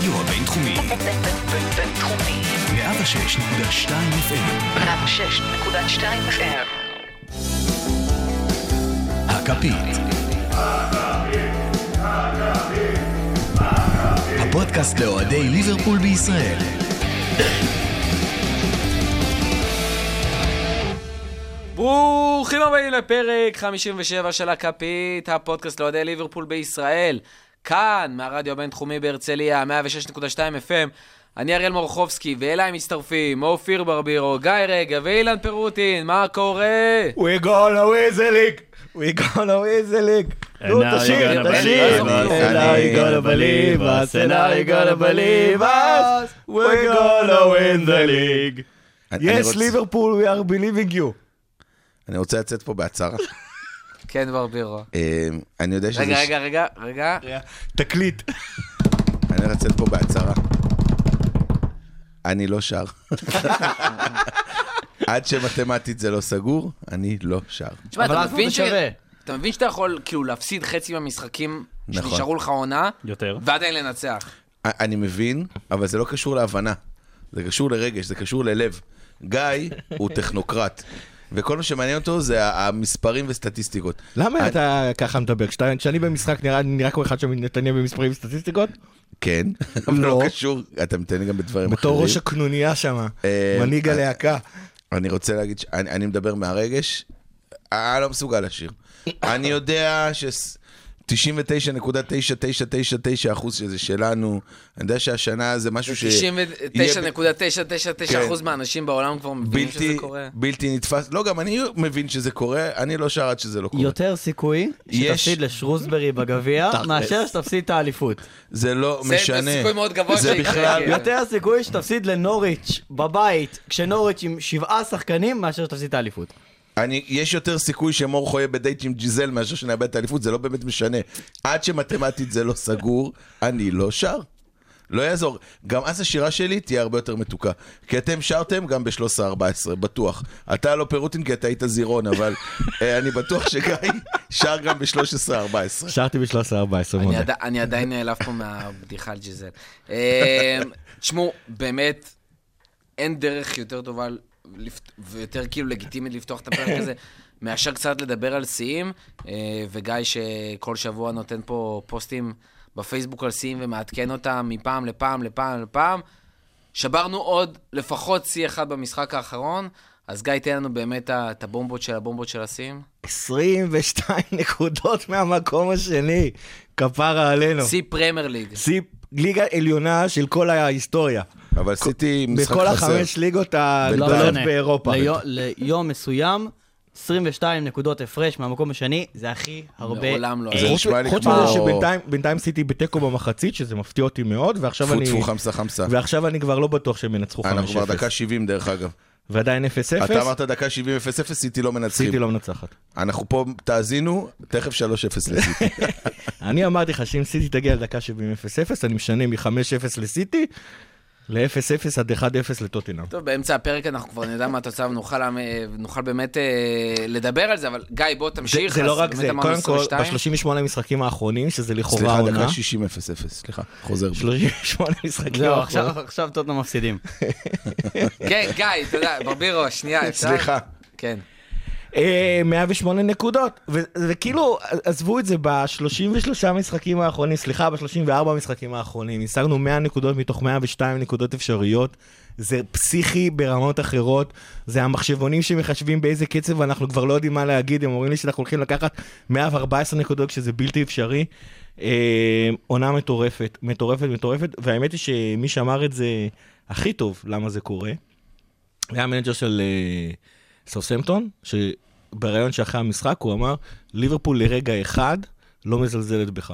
הרדיו הבינתחומי. בינתחומי. 106.2 FM. 106.2 FM. הכפית. הפודקאסט לאוהדי ליברפול בישראל. ברוכים הבאים לפרק 57 של הכפית, הפודקאסט לאוהדי ליברפול בישראל. כאן, מהרדיו הבינתחומי בהרצליה, 106.2 FM. אני אריאל מורחובסקי, ואליי מצטרפים אופיר ברבירו, גיא רגע ואילן פירוטין, מה קורה? We gonna win the league! We gonna win the league! נו, תשאיר, תשאיר! And now you gonna believe us, and now you gonna believe us, we're gonna win the league. Yes, ליברפול, we are believing you. אני רוצה לצאת פה בהצהרה. כן, ברבירו. אה, אני יודע שזה... רגע, רגע, רגע, רגע. תקליט. אני הולך לצאת פה בהצהרה. אני לא שר. עד שמתמטית זה לא סגור, אני לא שר. תשמע, אבל אתה מבין ש- שווה. אתה מבין שאתה יכול כאילו להפסיד חצי מהמשחקים נכון. שנשארו לך עונה, יותר. ועדיין לנצח. אני מבין, אבל זה לא קשור להבנה. זה קשור לרגש, זה קשור ללב. גיא הוא טכנוקרט, וכל מה שמעניין אותו זה המספרים וסטטיסטיקות. למה אני- אתה ככה מדבר? כשאני במשחק נראה נראה כמו אחד שמתעניין במספרים וסטטיסטיקות? כן, אבל לא לא. קשור, אתה מתעניין גם בדברים אחרים. בתור ראש הקנוניה שם, אה, מנהיג אה, הלהקה. אני רוצה להגיד שאני אני מדבר מהרגש, אני לא מסוגל לשיר. אני יודע ש... 99.9999 אחוז שזה שלנו, אני יודע שהשנה זה משהו ש... יהיה ב- 99.999% כן. מהאנשים בעולם כבר מבינים שזה קורה. בלתי נתפס. לא, גם אני מבין שזה קורה, אני לא שר עד שזה לא קורה. יותר סיכוי יש. שתפסיד לשרוסברי בגביע, מאשר שתפסיד את האליפות. זה לא זה- משנה. זה סיכוי מאוד גבוה זה שיקרה, בכלל... כן. יותר סיכוי שתפסיד לנוריץ' בבית, כשנוריץ' עם שבעה שחקנים, מאשר שתפסיד את האליפות. אני, יש יותר סיכוי שמור יהיה בדייט עם ג'יזל מאשר שנאבד את האליפות, זה לא באמת משנה. עד שמתמטית זה לא סגור, אני לא שר. לא יעזור. גם אז השירה שלי תהיה הרבה יותר מתוקה. כי אתם שרתם גם ב-13-14, בטוח. אתה לא פירוטין כי אתה היית זירון, אבל אה, אני בטוח שגיא שר גם ב-13-14. שרתי ב-13-14, אני מודה. אני עדיין נעלב פה מהבדיחה על ג'יזל. אה, תשמעו, באמת, אין דרך יותר טובה ויותר כאילו לגיטימית לפתוח את הפרק הזה, מאשר קצת לדבר על שיאים, אה, וגיא שכל שבוע נותן פה פוסטים בפייסבוק על שיאים ומעדכן אותם מפעם לפעם לפעם לפעם. שברנו עוד לפחות שיא אחד במשחק האחרון, אז גיא, תן לנו באמת את הבומבות של הבומבות של השיאים. 22 נקודות מהמקום השני, כפרה עלינו. שיא פרמייר ליג. שיא ליגה עליונה של כל ההיסטוריה. אבל עשיתי משחק בכל חסר. החמש ליגות לא הגדולות משנה. באירופה. ליו- ליום מסוים, 22 נקודות הפרש מהמקום השני, זה הכי הרבה. מעולם לא. זה חוץ נשמע לי חוץ כמו- מזה שבינתיים בינתיים סיטי בתיקו במחצית, שזה מפתיע אותי מאוד, ועכשיו טפו אני... טפו חמסה חמסה. ועכשיו אני כבר לא בטוח שהם ינצחו 5-0. אנחנו כבר דקה 70 דרך אגב. ועדיין 0-0, אתה אמרת דקה 70 0-0, סיטי לא מנצחים. סיטי לא מנצחת. אנחנו פה, תאזינו, תכף 3-0 לסיטי. אני אמרתי לך שאם סיטי תגיע לדקה 70 0-0, אני משנה מ-5-0 לסיטי ל-0-0 עד 1-0 לטוטינאם. טוב, באמצע הפרק אנחנו כבר נדע מה התוצאה ונוכל נוכל באמת אה, לדבר על זה, אבל גיא, בוא תמשיך. זה לא רק זה, קודם כל, 22. ב-38 המשחקים האחרונים, שזה לכאורה סליחה, העונה, דקה 60 0-0, סליחה, חוזר בי. 38 משחקים זהו, האחרונים. עכשיו עכשיו טוטנאם מפסידים. כן, גיא, אתה יודע, ברבירו, שנייה, אפשר? סליחה. כן. אה, 108 נקודות, וזה כאילו, עזבו את זה ב-33 משחקים האחרונים, סליחה, ב-34 משחקים האחרונים, השגנו 100 נקודות מתוך 102 נקודות אפשריות, זה פסיכי ברמות אחרות, זה המחשבונים שמחשבים באיזה קצב ואנחנו כבר לא יודעים מה להגיד, הם אומרים לי שאנחנו הולכים לקחת 114 נקודות כשזה בלתי אפשרי. אה, עונה מטורפת, מטורפת, מטורפת, והאמת היא שמי שאמר את זה הכי טוב למה זה קורה, היה ה manager של אה, סאוסמפטון, שבריאיון שאחרי המשחק הוא אמר, ליברפול לרגע אחד לא מזלזלת בך.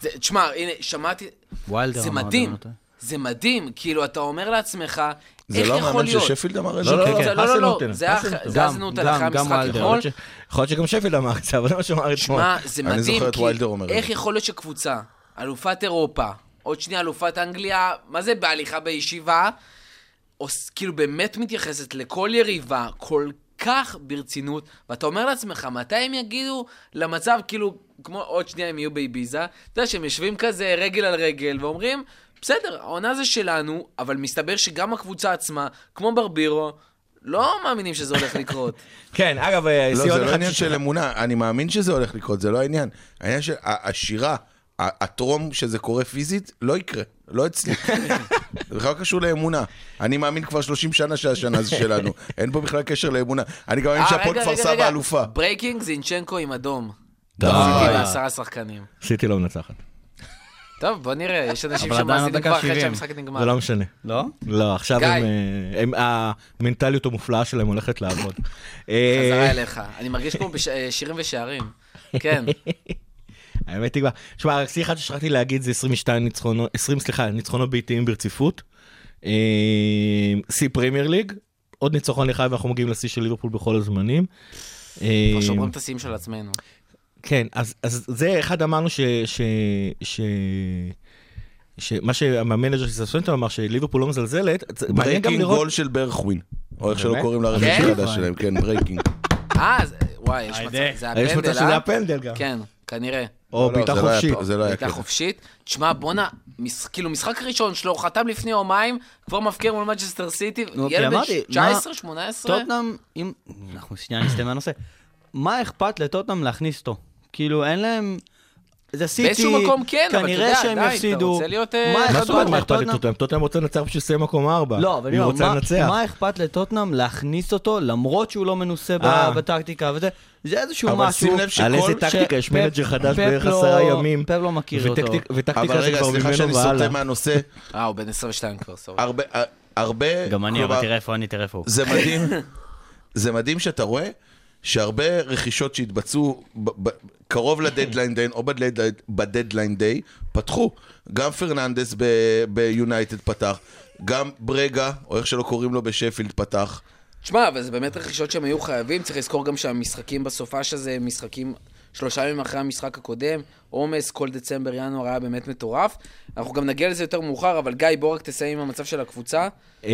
זה- תשמע, הנה, שמעתי, ויילדר זה מדהים, זה. זה מדהים, כאילו, אתה אומר לעצמך, זה איך לא יכול המאמן של להיות? שפילד אמר את זה? לא, לא, כן, לא, זה- לא, לא, לא, זה היה-. זה האזנוטן גם- אחרי המשחק. אתמול. יכול להיות שגם שפילד אמר את זה, אבל זה מה שהוא אמר אתמול. שמע, זה מדהים, כי איך זה. יכול להיות שקבוצה, אלופת אירופה, עוד שנייה אלופת אנגליה, מה זה בהליכה בישיבה, כאילו באמת מתייחסת לכל יריבה כל כך ברצינות, ואתה אומר לעצמך, מתי הם יגידו למצב, כאילו, כמו עוד שנייה הם יהיו באביזה, אתה יודע שהם יושבים כזה רגל על רגל ואומרים, בסדר, העונה זה שלנו, אבל מסתבר שגם הקבוצה עצמה, כמו ברבירו, לא מאמינים שזה הולך לקרות. כן, אגב, אה, לא, זה לא עניין ש- של אמונה, אני מאמין שזה הולך לקרות, זה לא העניין. העניין של השירה, הטרום שזה קורה פיזית, לא יקרה, לא אצלי. זה בכלל לא קשור לאמונה. אני מאמין כבר 30 שנה שהשנה זה שלנו, אין פה בכלל קשר לאמונה. אני גם מאמין אה, שהפועל כפר סבא. אלופה. breaking, זינצ'נקו עם אדום. די. בעשרה שחקנים. סיטי לא מנצחת. טוב, בוא נראה, יש אנשים שמאזינים כבר אחרי 70. שהמשחק נגמר. זה לא משנה. לא? לא, עכשיו. הם, אה, הם, המנטליות המופלאה שלהם הולכת לעבוד. אה, חזרה אליך. אני מרגיש כמו בשירים ושערים. כן. האמת היא כבר, שמע, השיא אחד ששכחתי להגיד זה 22 ניצחונות, 20, סליחה, ניצחונות ביתיים ברציפות. אה, שיא פרמייר ליג, עוד ניצחון אחד ואנחנו מגיעים לשיא של ליברפול בכל הזמנים. אה, כבר שומרים את השיאים של עצמנו. כן, אז, אז זה אחד אמרנו ש... ש, ש שמה שהמנג'ר של סספנטו אמר שליברפול לא מזלזלת, זה מעניין גם ברייקינג. גול של ברכווין, או איך שלא? קוראים לרכב כן? החדש שלהם, כן, ברייקינג. אה, וואי, יש מצב, היידה. זה יש מצב הפנדל, שזה אה? הפנדל גם. כן, כנראה. או לא, לא, בעיטה לא חופשית. זה לא היה קטע. חופשית. תשמע, בואנה, כאילו, משחק ראשון שלו, חתם לפני יומיים, כבר מבקיע מול מנצ'סטר סיטי, ילד בן אמרתי, 19, 18? טוטנאם, אם... אנחנו שנייה נסטה מהנושא. מה אכפת לטוטנאם להכניס אותו? כאילו, אין להם... זה סיטי, באיזשהו מקום כן, אבל אתה כנראה יודע, שהם די, אתה יפסידו. רוצה להיות, אה, מה אכפת זאת אומרת, מה אכפת לטוטנאם? טוטנאם רוצה לנצח בשביל לסיים מקום ארבע. לא, אבל אני היא אומר, רוצה מה- לנצח. מה אכפת לטוטנאם להכניס אותו, למרות שהוא לא מנוסה אה. בטקטיקה וזה? זה איזשהו אבל משהו... שים לב על שכל... איזה טקטיקה, יש manager חדש בערך לא- עשרה ימים. פפ לא מכיר אותו. וטקטיק- וטקטיקה אבל זה רגע, כבר סליחה ממנו שאני והלאה. סוטה מהנושא. אה, הוא בן 22 כבר, sorry. הרבה, הרבה... גם אני, אבל תראה איפה אני, תראה איפה הוא. זה מדהים, זה מדהים שאתה רואה שהרבה רכישות שהתבצעו ב- ב- קרוב ל deadline day או ב deadline- ב deadline day, פתחו. גם פרננדס ב- ביונייטד פתח, גם ברגה, או איך שלא קוראים לו בשפילד פתח. תשמע, אבל זה באמת רכישות שהם היו חייבים, צריך לזכור גם שהמשחקים בסופש הזה הם משחקים שלושה ימים אחרי המשחק הקודם, עומס, כל דצמבר, ינואר היה באמת מטורף. אנחנו גם נגיע לזה יותר מאוחר, אבל גיא, בוא רק תסיים עם המצב של הקבוצה. אה,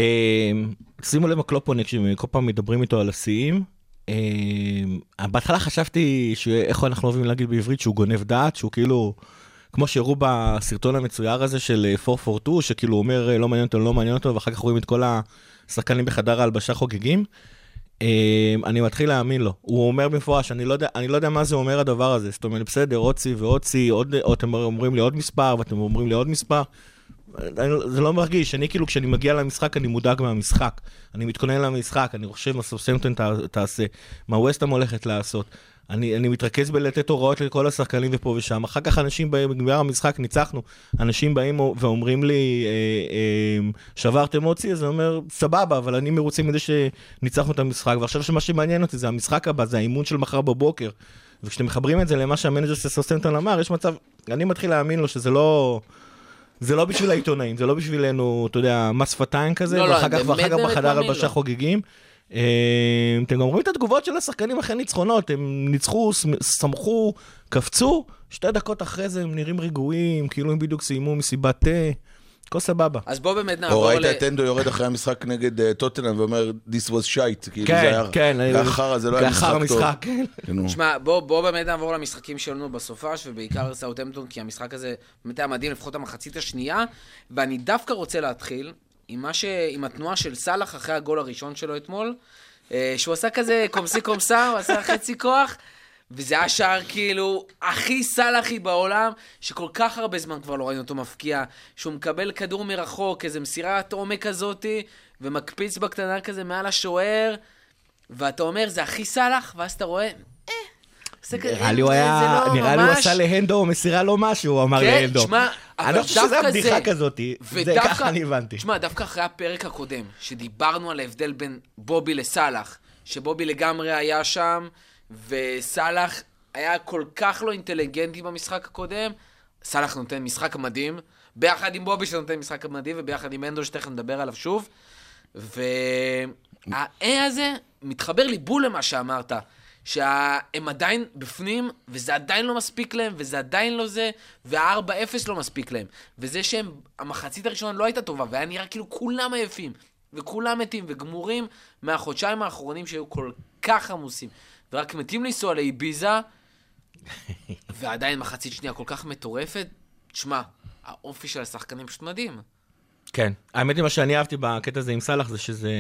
שימו לב הקלופוניק, שכל פעם מדברים איתו על השיאים. אה, בהתחלה חשבתי, ש- איך אנחנו אוהבים להגיד בעברית, שהוא גונב דעת, שהוא כאילו, כמו שהראו בסרטון המצויר הזה של אה, 442, שכאילו הוא אומר אה, לא מעניין אותו, לא מעניין אותו, ואחר כך רואים את כל השחקנים בחדר ההלבשה חוגגים. אה, אני מתחיל להאמין לו. הוא אומר במפורש, אני לא אני לא יודע מה זה אומר הדבר הזה. זאת אומרת, בסדר, עוד שיא ועוד שיא, עוד, אתם אומרים לי עוד מספר, ואתם אומרים לי עוד מספר. אני, זה לא מרגיש, אני כאילו כשאני מגיע למשחק אני מודאג מהמשחק. אני מתכונן למשחק, אני חושב מה סוסמפטון תעשה, מה ווסטהאם הולכת לעשות. אני, אני מתרכז בלתת הוראות לכל השחקנים ופה ושם. אחר כך אנשים באים, בגמר המשחק ניצחנו, אנשים באים ואומרים לי, אה, אה, שברתם מוצי? אז אני אומר, סבבה, אבל אני מרוצה מזה שניצחנו את המשחק. ועכשיו שמה שמעניין אותי זה המשחק הבא, זה האימון של מחר בבוקר. וכשאתם מחברים את זה למה שהמנג'ר של סוסמפטון אמר, יש מצב, אני מתחיל להאמין לו שזה לא... זה לא בשביל העיתונאים, זה לא בשבילנו, אתה יודע, מס שפתיים כזה, לא, לא, ואחר אני כך, ואחר כך בחדר הלבשה לו. חוגגים. אה, אתם גם רואים את התגובות של השחקנים אחרי ניצחונות, הם ניצחו, שמ- שמחו, קפצו, שתי דקות אחרי זה הם נראים רגועים, כאילו הם בדיוק סיימו מסיבת תה, הכל סבבה. אז בוא באמת או נעבור ראית ל... את אנדו יורד אחרי המשחק נגד אה, טוטנאם ואומר, This was shite. כאילו, זה כן, היה- כן, זה היה חרא, זה לא היה לאחר משחק טוב. המשחק, כן. כן. תשמע, בוא, באמת נעבור למשחקים שלנו בסופש, ובעיקר סאוטהמפטון, כי המשחק הזה באמת היה מדהים, לפחות המחצית השנייה, ואני דווקא רוצה להתחיל עם, מה ש... עם התנועה של סאלח אחרי הגול הראשון שלו אתמול, אה, שהוא עשה כזה קומסי קומסה, הוא עשה חצי כוח, וזה היה שער כאילו הכי סאלחי בעולם, שכל כך הרבה זמן כבר לא ראינו אותו מפקיע, שהוא מקבל כדור מרחוק, איזה מסירת עומק כזאתי, ומקפיץ בקטנה כזה מעל השוער, ואתה אומר, זה הכי סאלח, ואז אתה רואה, אה, כזה, נראה לי הוא היה, לא נראה לי הוא. עשה להנדו מסירה לא משהו, הוא אמר כן, להנדו. תשמע, אני אבל לא חושב שזה דווקא בדיחה זה- כזאת, זה ככה אני הבנתי. תשמע, דווקא אחרי הפרק הקודם, שדיברנו על ההבדל בין בובי לסאלח, שבובי לגמרי היה שם, וסאלח היה כל כך לא אינטליגנטי במשחק הקודם, סאלח נותן משחק מדהים, ביחד עם בובי שנותן משחק מדהים, וביחד עם אנדו שתכף נדבר עליו שוב. והאה הזה מתחבר לי בול למה שאמרת, שהם עדיין בפנים, וזה עדיין לא מספיק להם, וזה עדיין לא זה, וה-4-0 לא מספיק להם. וזה שהם, המחצית הראשונה לא הייתה טובה, והיה נראה כאילו כולם עייפים, וכולם מתים וגמורים מהחודשיים האחרונים שהיו כל כך עמוסים, ורק מתים לנסוע לאביזה, ועדיין מחצית שנייה כל כך מטורפת. תשמע, האופי של השחקנים פשוט מדהים. כן. האמת היא, מה שאני אהבתי בקטע הזה עם סאלח זה שזה...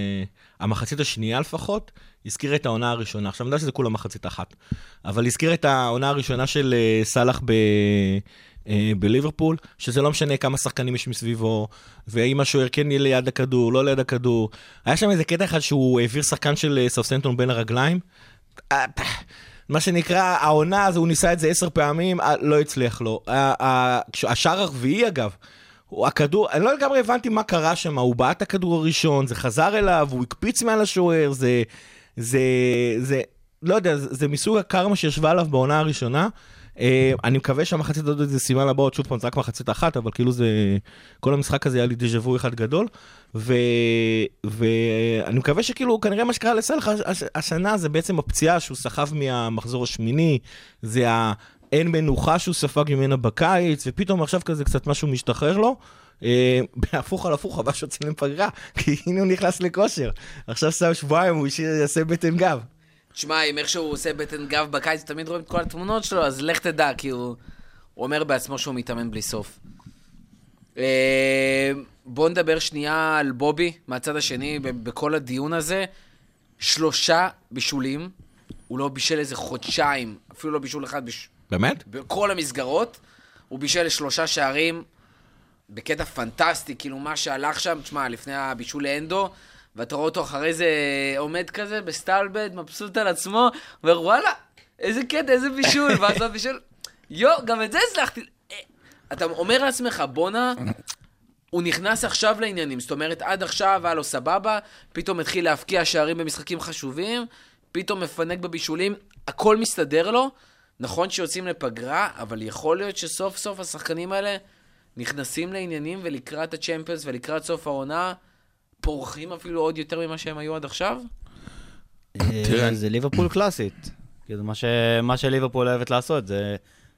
המחצית השנייה לפחות, הזכיר את העונה הראשונה. עכשיו, אני יודע שזה כולה מחצית אחת, אבל הזכיר את העונה הראשונה של אה, סאלח ב... אה, בליברפול, שזה לא משנה כמה שחקנים יש מסביבו, ואם השוער כן יהיה ליד הכדור, לא ליד הכדור. היה שם איזה קטע אחד שהוא העביר שחקן של אה, סאוסנטון בין הרגליים. אה, מה שנקרא, העונה הזו, הוא ניסה את זה עשר פעמים, אה, לא הצליח לו. ה- ה- כש- השער הרביעי, אגב, הכדור, אני לא לגמרי הבנתי מה קרה שם, הוא בעט הכדור הראשון, זה חזר אליו, הוא הקפיץ מעל השוער, זה, זה, זה, לא יודע, זה, מסוג הקרמה שישבה עליו בעונה הראשונה. אה, אני מקווה שהמחצית הזאת זה סימן לבאות, שוב פעם, זה רק מחצית אחת, אבל כאילו זה, כל המשחק הזה היה לי דז'ה וו אחד גדול. ו- ואני מקווה שכאילו, כנראה מה שקרה לסלח הש- השנה זה בעצם הפציעה שהוא סחב מהמחזור השמיני, זה האין מנוחה שהוא ספג ממנה בקיץ, ופתאום עכשיו כזה קצת משהו משתחרר לו. אה, בהפוך על הפוך, חבל שיוצאים לפגרה, כי הנה הוא נכנס לכושר. עכשיו שם שבועיים, הוא יעשה בטן גב. שמע, אם איכשהו הוא עושה בטן גב בקיץ, תמיד רואים את כל התמונות שלו, אז לך תדע, כי הוא, הוא אומר בעצמו שהוא מתאמן בלי סוף. בואו נדבר שנייה על בובי, מהצד השני, בכל הדיון הזה. שלושה בישולים, הוא לא בישל איזה חודשיים, אפילו לא בישול אחד בש... באמת? בכל המסגרות. הוא בישל שלושה שערים בקטע פנטסטי, כאילו מה שהלך שם, תשמע, לפני הבישול לאנדו, ואתה רואה אותו אחרי זה עומד כזה בסטלבט, מבסוט על עצמו, אומר וואלה, איזה קטע, איזה בישול, ואז עוד בישול, יואו, גם את זה הצלחתי. אה, אתה אומר לעצמך, בואנה, הוא נכנס עכשיו לעניינים, זאת אומרת, עד עכשיו היה לו סבבה, פתאום התחיל להבקיע שערים במשחקים חשובים, פתאום מפנק בבישולים, הכל מסתדר לו. נכון שיוצאים לפגרה, אבל יכול להיות שסוף סוף השחקנים האלה נכנסים לעניינים ולקראת הצ'מפיונס ולקראת סוף העונה פורחים אפילו עוד יותר ממה שהם היו עד עכשיו? תראה, אה, זה ליברפול קלאסית. כאילו, מה, ש... מה שליברפול אוהבת לעשות, זה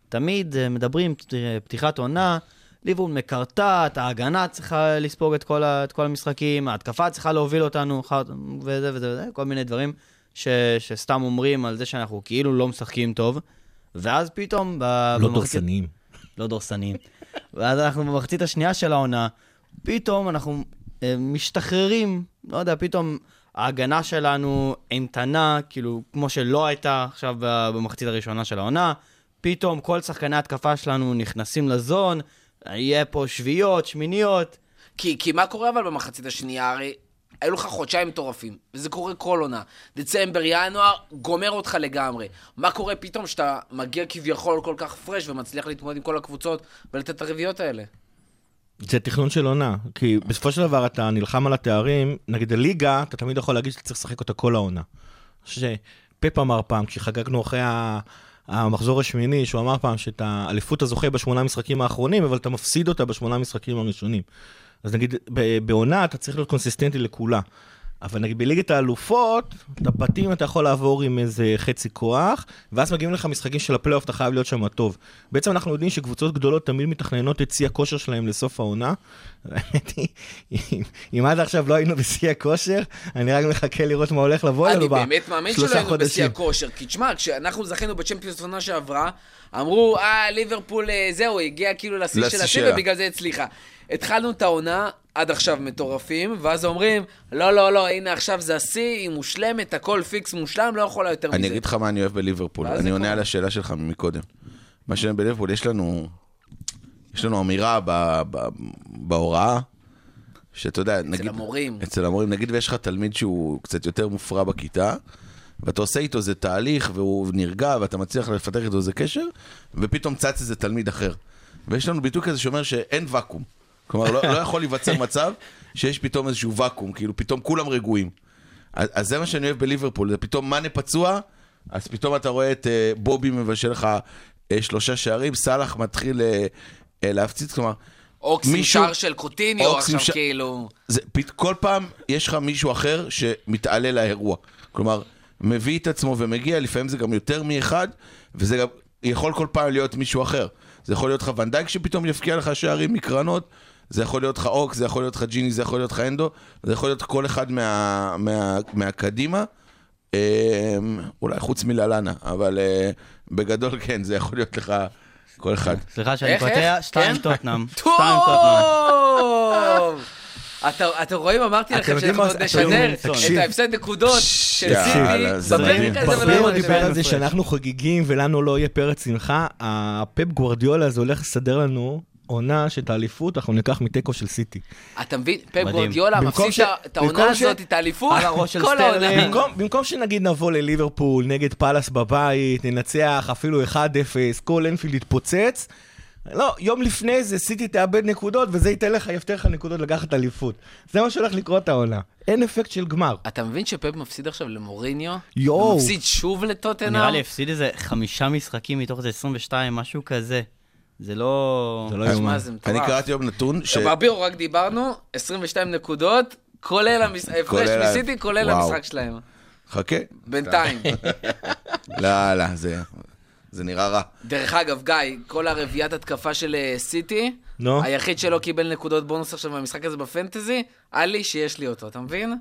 תמיד אה, מדברים, תראה, פתיחת עונה, ליברפול מקרטעת, ההגנה צריכה לספוג את כל, ה... את כל המשחקים, ההתקפה צריכה להוביל אותנו, וזה וזה וזה, כל מיני דברים ש... שסתם אומרים על זה שאנחנו כאילו לא משחקים טוב, ואז פתאום... ב... לא במחצית- דורסניים. לא דורסניים. ואז אנחנו במחצית השנייה של העונה, פתאום אנחנו אה, משתחררים, לא יודע, פתאום ההגנה שלנו אימתנה, כאילו, כמו שלא הייתה עכשיו במחצית הראשונה של העונה, פתאום כל שחקני ההתקפה שלנו נכנסים לזון, יהיה פה שביעיות, שמיניות. כי, כי מה קורה אבל במחצית השנייה? הרי היו לך חודשיים מטורפים, וזה קורה כל עונה. דצמבר, ינואר, גומר אותך לגמרי. מה קורה פתאום שאתה מגיע כביכול כל כך פרש ומצליח להתמודד עם כל הקבוצות ולתת את הרביעיות האלה? זה תכנון של עונה, כי בסופו של דבר אתה נלחם על התארים, נגיד הליגה, אתה תמיד יכול להגיד שאתה צריך לשחק אותה כל העונה. אני חושב שפפ אמר פעם, כשחגגנו אחרי ה- המחזור השמיני, שהוא אמר פעם שאת האליפות אתה זוכה בשמונה משחקים האחרונים, אבל אתה מפסיד אותה בשמונה משחקים הראשונים. אז נגיד, בעונה אתה צריך להיות קונסיסטנטי לכולה. אבל נגיד בליגת האלופות, את הבתים אתה יכול לעבור עם איזה חצי כוח, ואז מגיעים לך משחקים של הפלייאוף, אתה חייב להיות שם טוב. בעצם אנחנו יודעים שקבוצות גדולות תמיד מתכננות את שיא הכושר שלהם לסוף העונה. האמת היא, אם- עד עכשיו לא היינו בשיא הכושר, אני רק מחכה לראות מה הולך לבוא אלינו אני באמת מאמין שלא בשלושה היינו בשיא חודשים. הכושר. כי תשמע, כשאנחנו זכינו בצ'מפיונס עונה שעברה, אמרו, אה, ליברפול, אה, זהו, הגיע כאילו לשיא של השיא. ובגלל זה הצליחה. התחלנו את העונה, עד עכשיו מטורפים, ואז אומרים, לא, לא, לא, הנה עכשיו זה השיא, היא מושלמת, הכל פיקס מושלם, לא יכולה יותר מזה. אני אגיד לך מה אני אוהב בליברפול, אני עונה. על השאלה שלך מקודם. מה שאני אוהב בליברפול, יש לנו, יש לנו אמירה ב, ב, בהוראה, שאתה יודע, נגיד... המורים. אצל המורים, נגיד ויש לך תלמיד שהוא קצת יותר מופרע בכיתה, ואתה עושה איתו איזה תהליך, והוא נרגע, ואתה מצליח לפתח איתו איזה קשר, ופתאום צץ איזה תלמיד אחר. ויש לנו ביטוי כזה שאומר שאין ואקום. כלומר, לא, לא יכול להיווצר מצב שיש פתאום איזשהו ואקום, כאילו פתאום כולם רגועים. אז, אז זה מה שאני אוהב בליברפול, זה פתאום מאנה פצוע, אז פתאום אתה רואה את אה, בובי מבשל לך אה, שלושה שערים, סאלח מתחיל אה, אה, להפציץ, כלומר, אוקס עם מישהו- שער של קוטיניו, עכשיו ש- כאילו... זה, פת, כל פעם יש לך מישהו אחר שמתעלה לאירוע. כלומר, מביא את עצמו ומגיע, לפעמים זה גם יותר מאחד, וזה גם יכול כל פעם להיות מישהו אחר. זה יכול להיות לך ונדייק שפתאום יפקיע לך שערים מקרנות, זה יכול להיות לך אוקס, זה יכול להיות לך ג'יני, זה יכול להיות לך אנדו, זה יכול להיות כל אחד מה, מה, מהקדימה. אה, אולי חוץ מללנה, אבל אה, בגדול כן, זה יכול להיות לך כל אחד. סליחה שאני קוטע, איך? שתיים כן? טוטנאם. שתיים טוטנאם. טוב! אתה- אתם רואים, אמרתי לכם שאנחנו מה- עוד נשדר את. ההפסד נקודות של סיטי. בפרק הזה. ולא דיבר על זה שאנחנו חוגגים ולנו לא יהיה פרץ שמחה. הפפ גוורדיולה הזה הולך לסדר לנו עונה של האליפות, אנחנו ניקח מתיקו של סיטי. אתה מבין? פפ. גורדיולה מפסיד ש- את העונה הזאת, את האליפות, על הראש של כל העונה. סטרלינג. במקום, במקום שנגיד נבוא לליברפול נגד פאלאס בבית, ננצח אפילו 1-0, כל אנפילד יתפוצץ, לא, יום לפני זה סיטי תאבד נקודות וזה ייתן לך, יפתח לך נקודות לקחת אליפות. זה מה שהולך לקרות העונה. אין אפקט של גמר. אתה מבין שפפ מפסיד עכשיו למוריניו? יואו. הוא מפסיד שוב לטוטנאם? נראה לי הפסיד איזה חמישה משחקים מתוך איזה 22, משהו כזה. זה לא... זה לא יאומן. אני. קראתי היום נתון ש... ברבירו, רק דיברנו, 22 נקודות, כולל ההפרש מסיטי, כולל. המשחק שלהם. חכה. בינתיים. לא, לא, זה... זה נראה רע. דרך אגב, גיא, כל הרביעיית התקפה של אה, סיטי, נו. היחיד שלא קיבל נקודות בונוס עכשיו במשחק הזה בפנטזי, עלי שיש לי אותו, אתה מבין?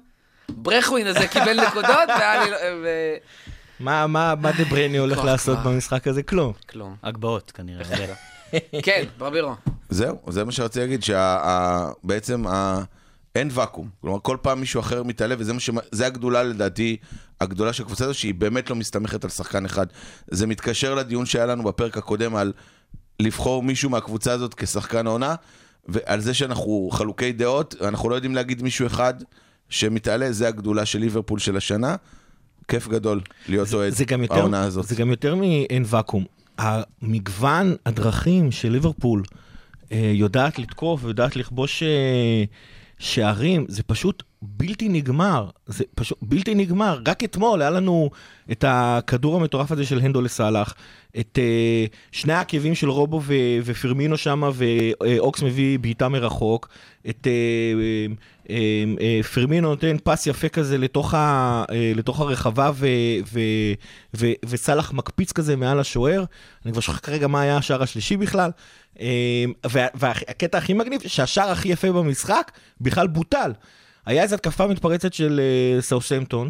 ברכווין הזה קיבל נקודות, ועלי... לא- ו- מה, מה, מה דה ברייני הולך לעשות. במשחק הזה? כלום. כלום. הגבהות כנראה. כן, ברבירו. זהו, זה מה שרציתי להגיד, שבעצם אין ואקום. כלומר, כל פעם מישהו אחר מתעלה, וזה מה ש... זה הגדולה לדעתי, הגדולה של הקבוצה הזו, שהיא באמת לא מסתמכת על שחקן אחד. זה מתקשר לדיון שהיה לנו בפרק הקודם על לבחור מישהו מהקבוצה הזאת כשחקן העונה, ועל זה שאנחנו חלוקי דעות, אנחנו לא יודעים להגיד מישהו אחד שמתעלה, זה הגדולה של ליברפול של השנה. כיף גדול להיות אוהד זה גם יותר, העונה הזאת. זה גם יותר מאין ואקום. המגוון הדרכים של ליברפול אה, יודעת לתקוף ויודעת לכבוש אה, שערים, זה פשוט בלתי נגמר. זה פשוט בלתי נגמר. רק אתמול היה לנו את הכדור המטורף הזה של הנדו לסאלח, את אה, שני העקבים של רובו ו- ופרמינו שם, ואוקס מביא בעיטה מרחוק, את אה, אה, אה, אה, פרמינו נותן פס יפה כזה לתוך, ה, אה, לתוך הרחבה, ו, ו, ו, וסאלח מקפיץ כזה מעל השוער. אני כבר שוכח כרגע מה היה השער השלישי בכלל. אה, וה- והקטע הכי מגניב, שהשער הכי יפה במשחק בכלל בוטל. היה איזו התקפה מתפרצת של אה, סאוסמפטון.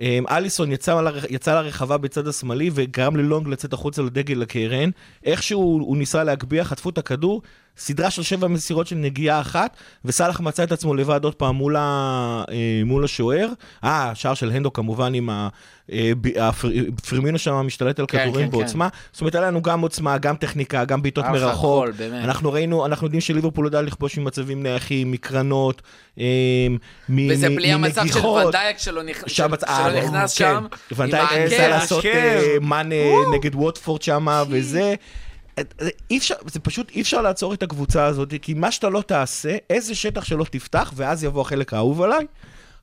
אה, אליסון יצא, יצא לרחבה בצד השמאלי וגרם ללונג לצאת החוצה לדגל הקרן. איכשהו הוא ניסה להגביה, חטפו את הכדור, סדרה של שבע מסירות של נגיעה אחת, וסאלח מצא את עצמו לבד עוד פעם מול, ה, אה, מול השוער. אה, השער של הנדו כמובן עם ה... אה, הפר- פרמינו שם משתלט על כן, כדורים כן, כן. בעוצמה. זאת אומרת, היה לנו גם עוצמה, גם טכניקה, גם בעיטות מרחוק. הכל, באמת. אנחנו ראינו, אנחנו יודעים שליברפול יודע לכבוש ממצבים נייחים, מקרנות, אה, מ- וזה בלי המצב של מנגיחות. ונדייק שלא נכנס כן. שם. ונדייק עם ניסה לעשות אה, נגד ווטפורד שם וזה. אה, אי אפשר, זה פשוט אי אפשר לעצור את הקבוצה הזאת, כי מה שאתה לא תעשה, איזה שטח שלא תפתח, ואז יבוא החלק האהוב עליי.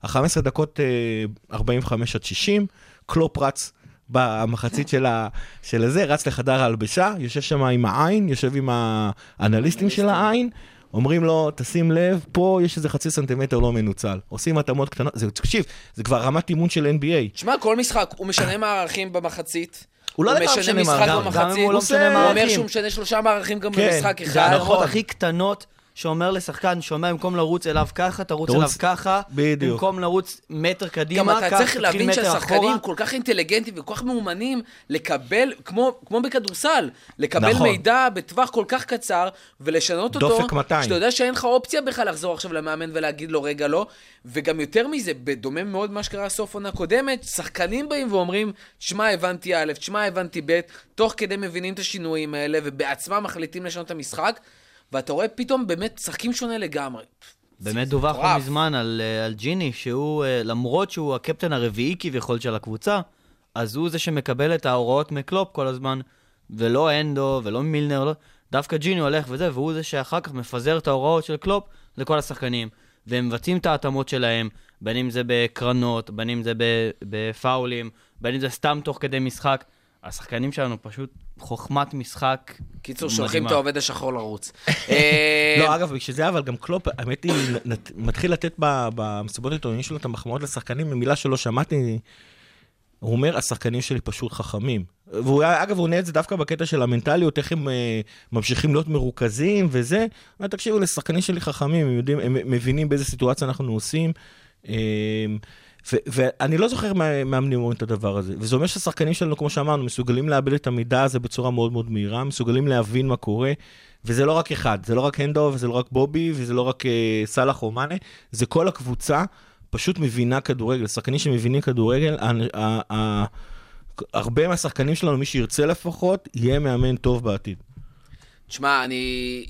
ה-15 דקות אה, 45 עד 60, קלופ רץ במחצית של, ה, של הזה, רץ לחדר ההלבשה, יושב שם עם העין, יושב עם האנליסטים של העין, אומרים לו, תשים לב, פה יש איזה חצי סנטימטר לא מנוצל. עושים התאמות קטנות, זה, תקשיב, זה כבר רמת אימון של NBA. תשמע, כל משחק, הוא משנה מערכים במחצית. הוא לא לגמרי משנה משחק מערכים. במחצית. הוא לא עושה- משנה הוא אומר. שהוא משנה שלושה מערכים גם כן, במשחק זה זה אחד. נכון. ההערכות הכי קטנות שאומר לשחקן, שומע, במקום לרוץ אליו ככה, תרוץ תרוץ- אליו ככה. בדיוק. במקום לרוץ מטר גם קדימה, אתה קח, צריך תתחיל להבין מטר שהשחקנים אחורה. כל כך אינטליגנטים וכל כך מאומנים לקבל, כמו, כמו בכדורסל, לקבל נכון. מידע בטווח כל כך קצר ולשנות אותו. דופק 200. שאתה יודע שאין לך אופציה בכלל לחזור עכשיו למאמן ולהגיד לו רגע לא. וגם יותר מזה, בדומה מאוד מה שקרה סוף עונה קודמת, שחקנים באים ואומרים, שמע, הבנתי א', שמע, הבנתי ב', תוך כדי מבינים את השינויים האלה ובעצמם מחליטים לשנות את המשחק. ואתה רואה פתאום באמת משחקים שונה לגמרי. באמת דווח לא. מזמן על, אה, על ג'יני, שהוא, אה, למרות שהוא הקפטן הרביעי כביכול של הקבוצה, אז הוא זה שמקבל את ההוראות מקלופ כל הזמן, ולא אנדו ולא מילנר, לא, דווקא ג'יני הולך וזה, והוא זה שאחר כך מפזר את ההוראות של קלופ לכל השחקנים. והם מבצעים את ההתאמות שלהם, בין אם זה בקרנות, בין אם זה בפאולים, בין אם זה סתם תוך כדי משחק. השחקנים שלנו פשוט חוכמת משחק קיצור. שולחים את העובד השחור לרוץ. אה, לא, אגב, בשביל זה אבל גם קלופ, האמת היא, מתחיל לתת ב- במסיבות העיתונאים שלו את המחמאות לשחקנים, במילה שלא שמעתי, הוא אומר, השחקנים שלי פשוט חכמים. והוא, אגב, הוא עונה את זה דווקא בקטע של המנטליות, איך הם אה, ממשיכים להיות מרוכזים וזה. אומר, תקשיבו, לשחקנים שלי חכמים, הם יודעים, הם מבינים באיזה סיטואציה אנחנו עושים. אה, ואני לא זוכר מאמנים אומרים את הדבר הזה. וזה אומר שהשחקנים שלנו, כמו שאמרנו, מסוגלים לאבד את המידע הזה בצורה מאוד מאוד מהירה, מסוגלים להבין מה קורה, וזה לא רק אחד, זה לא רק הנדו, וזה לא רק בובי, וזה לא רק אה, סאלח או מאנה, זה כל הקבוצה פשוט מבינה כדורגל. שחקנים שמבינים כדורגל, ה- ה- ה- הרבה מהשחקנים שלנו, מי שירצה לפחות, יהיה מאמן טוב בעתיד. תשמע, אני...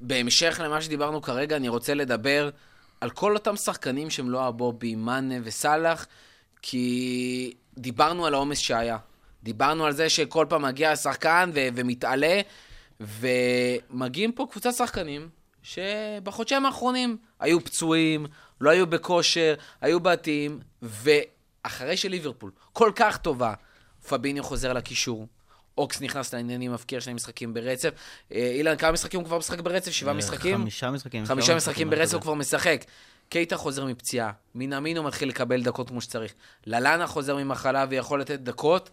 בהמשך למה שדיברנו כרגע, אני רוצה לדבר על כל אותם שחקנים שהם לא הבובי, מאנה וסאלח, כי דיברנו על העומס שהיה. דיברנו על זה שכל פעם מגיע שחקן ו- ומתעלה, ומגיעים פה קבוצת שחקנים שבחודשיים האחרונים היו פצועים, לא היו בכושר, היו בתים, ואחרי שליברפול כל כך טובה, פביניו חוזר לקישור. אוקס נכנס לעניינים, מבקיע שני משחקים ברצף. אה, אילן, כמה משחקים הוא כבר משחק ברצף? שבעה משחקים? אה, חמישה משחקים. חמישה משחקים ברצף הוא. כבר משחק. קייטה חוזר מפציעה, מינאמינו מתחיל לקבל דקות כמו שצריך. ללאנה חוזר ממחלה ויכול לתת דקות.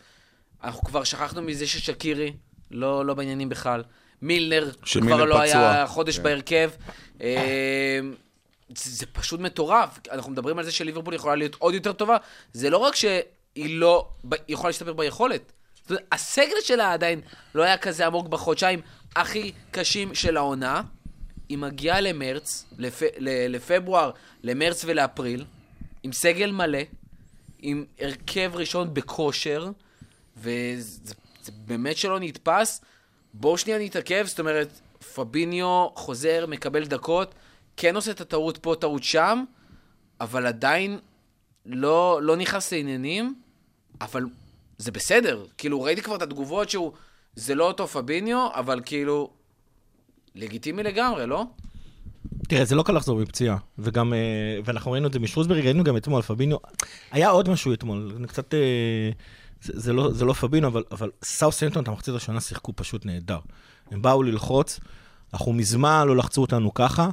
אנחנו כבר שכחנו מזה ששקירי לא, לא בעניינים בכלל. מילנר כבר לא פצוע. היה חודש כן. בהרכב. אה, זה, זה פשוט מטורף. אנחנו מדברים על זה שליברפול יכולה להיות עוד יותר טובה. זה לא רק שהיא לא, יכולה להשתפר ביכולת. הסגל שלה עדיין לא היה כזה עמוק בחודשיים הכי קשים של העונה. היא מגיעה למרץ, לפ... לפברואר, למרץ ולאפריל, עם סגל מלא, עם הרכב ראשון בכושר, וזה זה באמת שלא נתפס. בואו שנייה נתעכב, זאת אומרת, פביניו חוזר, מקבל דקות, כן עושה את הטעות פה, טעות שם, אבל עדיין לא, לא נכנס לעניינים, אבל זה בסדר. כאילו, ראיתי כבר את התגובות שהוא, זה לא אותו פביניו, אבל כאילו, לגיטימי לגמרי, לא? תראה, זה לא קל לחזור מפציעה, וגם, אה, ואנחנו ראינו את זה משרוסברי, ראינו גם אתמול, פביניו, היה עוד משהו אתמול, קצת, אה, זה, זה, לא, זה לא פבינו, אבל, אבל סאות'המפטון, את המחצית הראשונה שיחקו פשוט נהדר. הם באו ללחוץ, אנחנו מזמן לא לחצו אותנו ככה,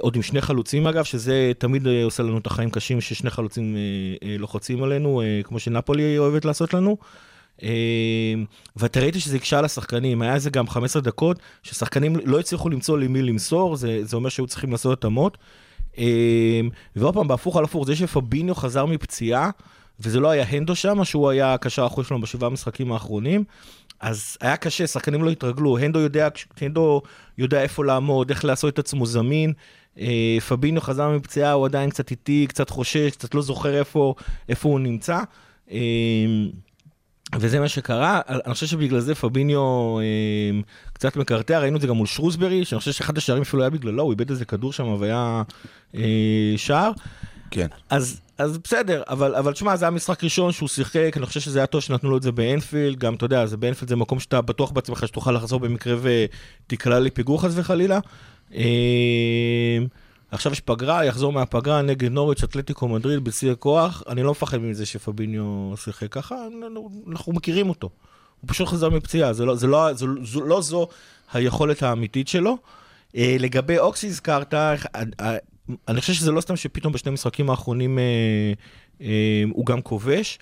עוד עם שני חלוצים אגב, שזה תמיד אה, עושה לנו את החיים קשים, ששני חלוצים אה, אה, לוחצים עלינו, אה, כמו שנפולי אוהבת לעשות לנו. אה, ואתה ראית שזה הקשה על השחקנים, היה איזה גם 15 דקות, ששחקנים לא הצליחו למצוא למי למסור, זה, זה אומר שהיו צריכים לעשות התאמות. אה, ועוד פעם, בהפוך על הפוך, זה שפביניו חזר מפציעה, וזה לא היה הנדו שם, שהוא היה הקשר האחורי שלנו בשבעה המשחקים האחרונים, אז היה קשה, שחקנים לא התרגלו, הנדו יודע, הנדו יודע איפה לעמוד, איך לעשות את עצמו זמין. אה, פביניו חזר מפציעה, הוא עדיין קצת איטי, קצת חושש, קצת לא זוכר איפה, איפה הוא נמצא. אה, וזה מה שקרה, אני חושב שבגלל זה פביניו אה, קצת מקרטע, ראינו את זה גם מול שרוסברי, שאני חושב שאחד השערים אפילו היה בגללו, הוא איבד איזה כדור שם והיה אה, שער. כן. אז, אז בסדר, אבל, אבל תשמע, זה היה משחק ראשון שהוא שיחק, אני חושב שזה היה טוב שנתנו לו את זה באנפילד, גם, אתה יודע, זה באנפילד זה מקום שאתה בטוח בעצמך שתוכל לחזור במקרה ותיקלע לפיגור חס וחלילה. אה, עכשיו יש פגרה, יחזור מהפגרה נגד נוריץ' אתלטיקו מדריד בשיא הכוח. אני לא מפחד מזה שפביניו שיחק ככה, אנחנו- מכירים אותו. הוא פשוט חזר מפציעה, זה לא, זה לא, זו, זו, לא זו היכולת האמיתית שלו. אה, לגבי אוקס הזכרת, אני חושב שזה לא סתם שפתאום בשני המשחקים האחרונים אה, אה, הוא גם כובש.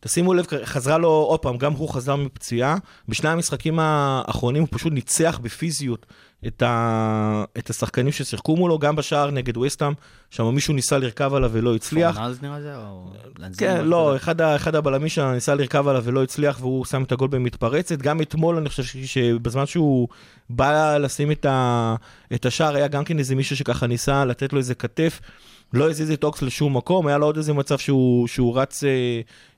תשימו לב, חזרה לו, עוד פעם, גם הוא חזר מפציעה. בשני המשחקים האחרונים הוא פשוט ניצח בפיזיות את, ה... את השחקנים ששיחקו מולו, גם בשער נגד וסטאם, שם מישהו ניסה לרכב עליו ולא הצליח. פורנלס נראה זה? או כן, לא? אחד, ה- אחד הבלמים שם ניסה לרכב עליו ולא הצליח, והוא שם את הגול במתפרצת. גם אתמול, אני חושב שבזמן שהוא בא לשים את, ה, את השער, היה גם כן איזה מישהו שככה ניסה לתת לו איזה כתף. לא הזיז את אוקס לשום מקום, היה לו עוד איזה מצב שהוא, שהוא רץ אה,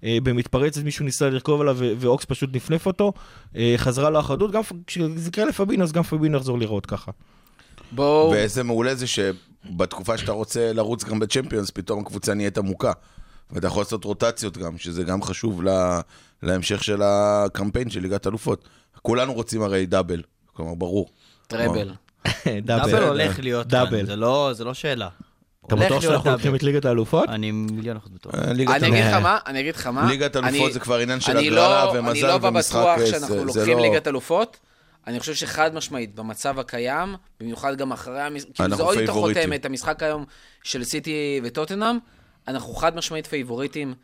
אה, במתפרצת, מישהו ניסה לרכוב עליו ו- ואוקס פשוט נפנף אותו. אה, חזרה לו החדות, גם כשזה יקרה לפבינו, אז גם פבינו יחזור לראות ככה. בואו... ואיזה מעולה זה שבתקופה שאתה רוצה לרוץ גם בצ'מפיונס, פתאום הקבוצה נהיית עמוקה. ואתה יכול לעשות רוטציות גם, שזה גם חשוב לה, להמשך של הקמפיין של ליגת אלופות. כולנו רוצים הרי דאבל, כלומר, ברור. טראבל. דאבל הולך להיות דאבל. כאן, זה לא- זה לא שאלה. אתה בטוח שאנחנו. לוקחים את ליגת האלופות? אני מיליון אחוז בטוח. אה, אני אגיד לך מה, אני אגיד לך מה. ליגת אלופות אני- זה כבר עניין של אני הגרלה לא- ומזל אני לא בא ומשחק, בטוח אה, שאנחנו זה- זה לוקחים לא- ליגת אלופות. אני חושב שחד משמעית, במצב הקיים, במיוחד גם אחרי המשחק, כאילו זה עוד יותר. חותם את המשחק היום של סיטי וטוטנאם, אנחנו חד משמעית פייבוריטים,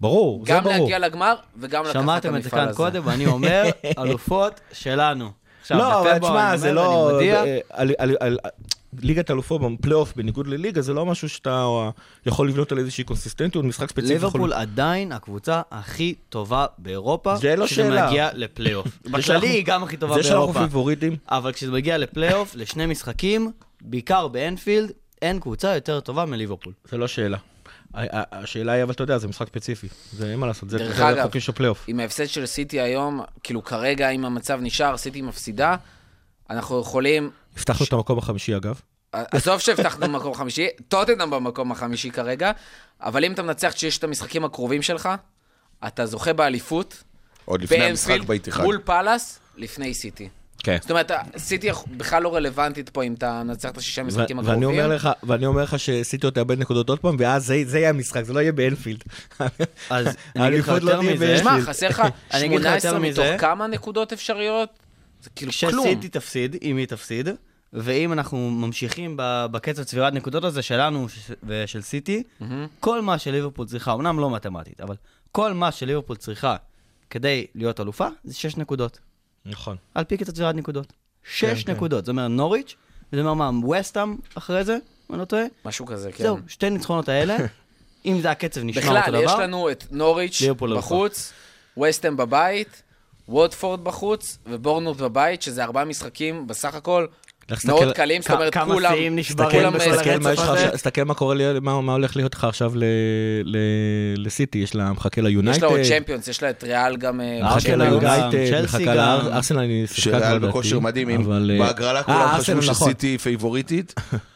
ברור, זה גם ברור. להגיע לגמר וגם לקחת את המפעל הזה. שמעתם את זה כאן קודם, ואני אומר, אלופות שלנו. עכשיו, לא, אבל תשמע, אני זה לא... אני מודיע, ליגת אלופות בפלייאוף בניגוד לליגה, זה לא משהו שאתה יכול לבנות על איזושהי קונסיסטנטיות, משחק ספציפי. יכול- ליברפול עדיין הקבוצה הכי טובה באירופה. זה לא שאלה. כשזה מגיע לפלייאוף. בכללי שאנחנו- היא גם הכי טובה זה שאנחנו באירופה. פיבוריטים, אבל כשזה מגיע לפלייאוף, לשני משחקים, בעיקר באנפילד, אין קבוצה יותר טובה מליברפול. זה לא שאלה. השאלה היא, אבל אתה יודע, זה משחק ספציפי. זה אין מה לעשות, זה זה אגב, החוקים של הפלייאוף. עם ההפסד של סיטי היום, כאילו כרגע, אם המצב נשאר, סיטי מפסידה, אנחנו יכולים... הבטחנו את המקום החמישי אגב. עזוב שהבטחנו במקום חמישי, טוטנאם במקום החמישי כרגע, אבל אם אתה מנצח כשיש את המשחקים הקרובים שלך, אתה זוכה באליפות, עוד לפני המשחק באנפילד, באיתיחד. מול פאלאס, לפני סיטי. כן. זאת אומרת, סיטי בכלל לא רלוונטית פה אם אתה מנצח את השישה משחקים ואני הקרובים. אומר לך, ואני אומר לך שסיטי עוד תאבד נקודות עוד פעם, ואז זה- זה יהיה המשחק, זה לא יהיה באנפילד. אז אני אגיד לך לא יותר תהיה מזה. שמע, חסר לך אני אגיד לך יותר 18 מתוך. כמה נקודות אפשריות? זה כאילו כלום. כשסיטי תפסיד, אם היא תפסיד, ואם אנחנו ממשיכים בקצב צבירת נקודות הזה שלנו ושל סיטי, כל מה שליברפול צריכה, אמנם לא מתמטית, אבל כל מה שליברפול צריכה כדי להיות אלופה, זה 6 נקודות. נכון. על פי קצב צבירת נקודות. 6 כן. נקודות. זה אומר נוריץ', וזה אומר מה, וסטאם אחרי זה, אם אני לא טועה? משהו כזה, כן. זהו, שתי ניצחונות האלה, אם זה הקצב נשמע בכלל, אותו דבר. יש לנו את נוריץ'. בחוץ, וסטם בבית, ווטפורד בחוץ, ובורנות בבית, שזה ארבעה משחקים בסך הכל מאוד קלים, זאת אומרת, כמה כולם... שיאים נשברים כולם, תסתכל מה יש לך הזה. עכשיו- תסתכל מה קורה, לי- מה הולך להיות לך עכשיו ל- ל- לסיטי, יש לה מחכה יש ליונייטד. לה עוד צ'מפיונס, יש לה את ריאל גם... אה, מחכה ליונייטד, מחכה. לארסנל, אני שיחקה כבר שריאל. בכושר מדהים, אה, בהגרלה אה, כולם חשבו נכון. שסיטי פייבוריטית.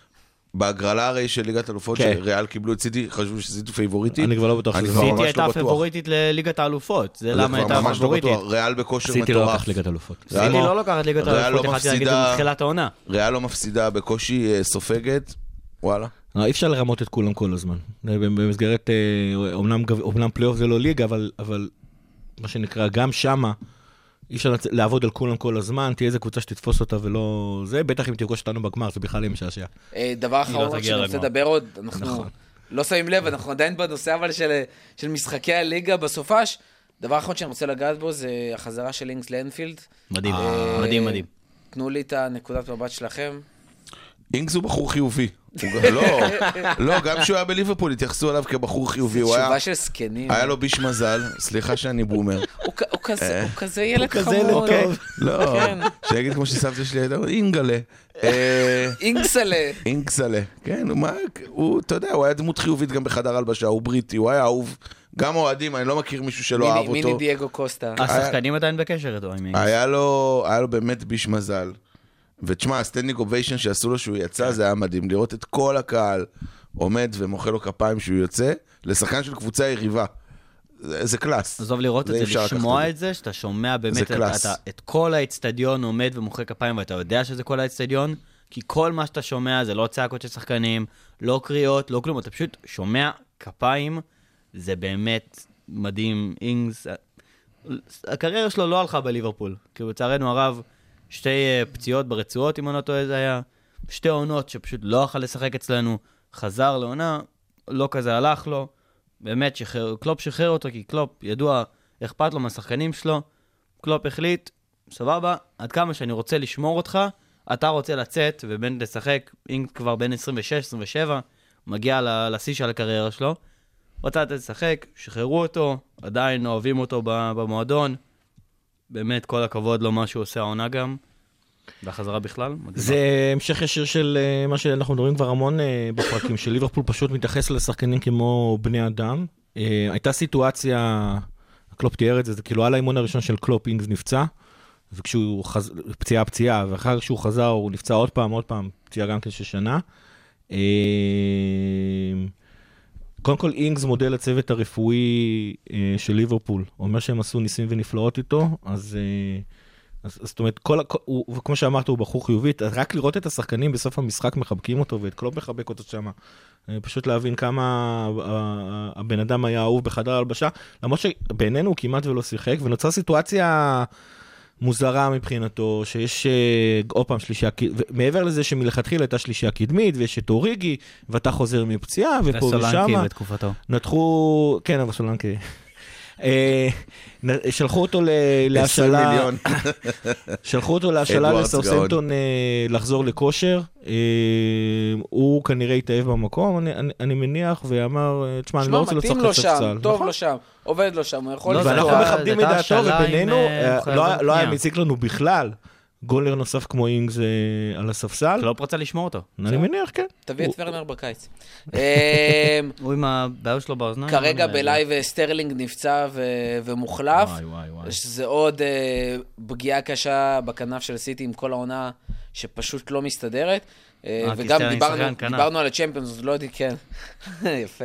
בהגרלה הרי של ליגת אלופות, כן. שריאל קיבלו את סיטי, חשבו שסיטי פייבוריטית. אני כבר לא בטוח שזה סיטי לא הייתה בטוח. פייבוריטית לליגת האלופות, זה למה הייתה ממש לא פייבוריטית. בטוח. ריאל בכושר סיטי לא מטורף. לקח ליגת אלופות. ריאל סיטי לא- לא לוקחת ליגת לא יכלתי להגיד את מפסידה- זה בתחילת העונה. ריאל לא מפסידה, בקושי אה, סופגת. וואלה. אה, אי אפשר לרמות את כולם כל הזמן. במסגרת, אה, אומנם פלייאוף זה לא ליגה, אבל- אבל מה שנקרא, גם שמה, אי אפשר לעבוד על כולם כל הזמן, תהיה איזה קבוצה שתתפוס אותה ולא... זה, בטח אם תפגוש אותנו בגמר, זה בכלל יהיה משעשע. אה, דבר אחרון רק תגיע שאני רוצה. לדבר עוד, אנחנו נכון. לא שמים לב, אנחנו עדיין בנושא אבל של- של משחקי הליגה בסופש. דבר אחרון שאני רוצה לגעת בו זה החזרה של אינגס לאנפילד. מדהים, אה, מדהים, מדהים. תנו לי את הנקודת מבט שלכם. אינגס הוא בחור חיובי. לא, לא, גם כשהוא היה בליברפול התייחסו אליו כבחור חיובי. הוא היה- תשובה של זקנים. היה לו ביש מזל, סליחה שאני בומר. הוא הוא כזה- הוא כזה ילד חמוד. טוב. לא, כן. שיגיד כמו שסבתא שלי הייתה, אינגלה. אה, אינגסלה. אינגסלה. כן, הוא מה, הוא, אתה יודע, הוא היה דמות חיובית גם בחדר הלבשה, הוא בריטי, הוא היה אהוב. גם אוהדים, אני לא מכיר מישהו שלא מיני- אהב מיני אותו. דייגו קוסטה. השחקנים עדיין בקשר איתו, היה לו באמת ביש מזל. ותשמע, ה standing ovation שעשו לו שהוא יצא, זה היה מדהים. לראות את כל הקהל עומד ומוחא לו כפיים שהוא יוצא, לשחקן של קבוצה יריבה. זה, זה class. עזוב לראות את זה, אפשר לקחת לשמוע את זה, שאתה שומע באמת זה את-. אתה- את כל האצטדיון עומד ומוחא כפיים, ואתה יודע שזה כל האצטדיון, כי כל מה שאתה שומע זה לא צעקות של שחקנים, לא קריאות, לא כלום, אתה פשוט שומע כפיים, זה באמת מדהים. אינגס, הקריירה שלו לא הלכה בליברפול, כי לצערנו הרב, שתי אה, פציעות ברצועות, אם אני לא טועה זה היה, שתי עונות שפשוט לא יכל לשחק אצלנו, חזר לעונה, לא כזה הלך לו. באמת, שחרר, קלופ שחרר אותו, כי קלופ ידוע, אכפת לו מהשחקנים שלו. קלופ החליט, סבבה, עד כמה שאני רוצה לשמור אותך, אתה רוצה לצאת ובין לשחק, אם כבר בין 26-27, מגיע לשיא של הקריירה שלו. רוצה לתת לשחק, שחררו אותו, עדיין אוהבים אותו במועדון. באמת, כל הכבוד לו, מה שהוא עושה העונה גם. והחזרה בכלל, מדהימה. זה המשך ישיר של אה, מה שאנחנו מדברים כבר המון אה, בפרקים, של ליברפול פשוט מתייחס לשחקנים כמו בני אדם. אה, הייתה סיטואציה, קלופ תיאר את זה, זה כאילו על האימון הראשון של קלופ אינגס נפצע, וכשהוא חז... פציעה פציעה, ואחר כך שהוא חזר הוא נפצע עוד פעם, עוד פעם, פציעה גם של שנה. אה, קודם כל אינגס מודה לצוות הרפואי אה, של ליברפול, אומר שהם עשו ניסים ונפלאות איתו, אז... אה, אז אז זאת אומרת, כל, הוא, וכמו שאמרת, הוא בחור חיובית, רק לראות את השחקנים בסוף המשחק מחבקים אותו ואת קלופ מחבק אותו שם. פשוט להבין כמה ה- ה- הבן אדם היה אהוב בחדר ההלבשה, למרות שבינינו הוא כמעט ולא שיחק, ונוצרה סיטואציה מוזרה מבחינתו, שיש אה, עוד פעם שלישייה, מעבר לזה שמלכתחילה הייתה שלישייה קדמית, ויש את אוריגי, ואתה חוזר מפציעה, ופה וסולנקי ושמה. בתקופתו. נתחו, כן, אבל סולנקי. אה, שלחו אותו ל- 20 להשאלה, מיליון. שלחו אותו להשאלה אה, לחזור לכושר. אה, הוא כנראה התאהב במקום, אני- אני- אני מניח, ואמר, אה, תשמע, אני לא שמע, רוצה לו לספסל. שם, טוב נכון. לו שם, עובד לו שם, הוא יכול לא, ואנחנו מכבדים את דעתו, ובינינו, לא- לא היה. מציק לנו בכלל גולר נוסף כמו אינגס אה, על הספסל. קלופ רצה לשמור אותו. אני מניח, כן. תביא את ורנר בקיץ. אמ, הוא עם הבעיות שלו באוזניים. כרגע אה, ב live אה, סטרלינג נפצע ומוחלף. וואי, וואי, וואי. שזה עוד פגיעה קשה בכנף של סיטי עם כל העונה שפשוט לא מסתדרת. אה, אה, וגם דיברנו, על הצ'מפיונס, אז לא יודעים, כן, יפה.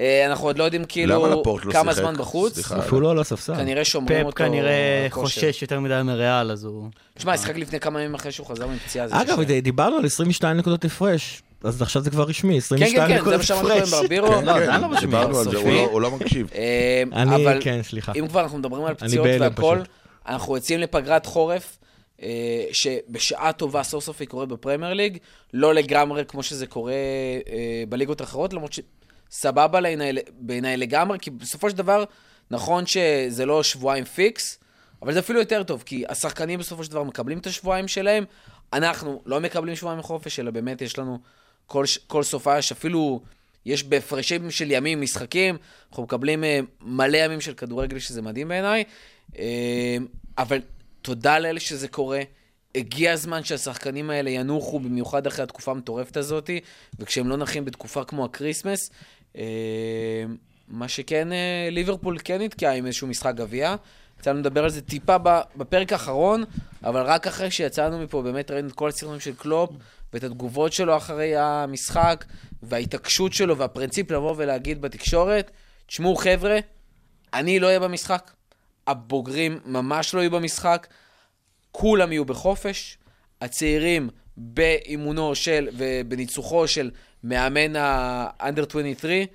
אה, אנחנו עוד לא יודעים למה כאילו לפורט לא כמה שיחק? זמן בחוץ. סליחה. אפילו לא על הספסל. כנראה שומרים פפ אותו... כנראה על כושר. חושש יותר מדי מריאל, אז הוא... תשמע, שיחק לפני כמה ימים אחרי שהוא חזר מפציעה. זה אגב. דיברנו על 22 נקודות הפרש, אז עכשיו זה כבר רשמי, כן, 22 כן, כן, זה נקודות מה שאמרנו הפרש. עם ברבירו. כן, לא, כן, זה לא רשמי. דיברנו על זה, הוא. לא- הוא לא מקשיב. אני, כן, סליחה. אם כבר אנחנו מדברים על פציעות והכל. אנחנו יוצאים לפגרת חורף, שבשעה טובה סוף סוף היא קורית בפרמייר ליג, לא לגמרי כמו שזה קורה אה, בליגות האחרות, למרות שסבבה בעיניי לגמרי, כי בסופו של דבר, נכון שזה לא שבועיים פיקס, אבל זה אפילו יותר טוב, כי השחקנים בסופו של דבר מקבלים את השבועיים שלהם, אנחנו לא מקבלים שבועיים חופש, אלא באמת יש לנו כל, כל סופש, אפילו יש בהפרשים של ימים משחקים, אנחנו מקבלים אה, מלא ימים של כדורגל, שזה מדהים בעיניי, אה, אבל תודה לאלה שזה קורה. הגיע הזמן שהשחקנים האלה ינוחו, במיוחד אחרי התקופה המטורפת הזאת, וכשהם לא נחים בתקופה כמו ה Christmas. אה, מה שכן, אה, ליברפול כן נתקעה עם איזשהו משחק גביע. יצא לנו לדבר על זה טיפה בפרק האחרון, אבל רק אחרי שיצאנו מפה, באמת ראינו את כל הסרטונים של קלופ, ואת התגובות שלו אחרי המשחק, וההתעקשות שלו, והפרינציפ לבוא ולהגיד בתקשורת, תשמעו חבר'ה, אני לא אהיה במשחק, הבוגרים ממש לא יהיו במשחק, כולם יהיו בחופש, הצעירים באימונו של ובניצוחו של מאמן ה-under 23,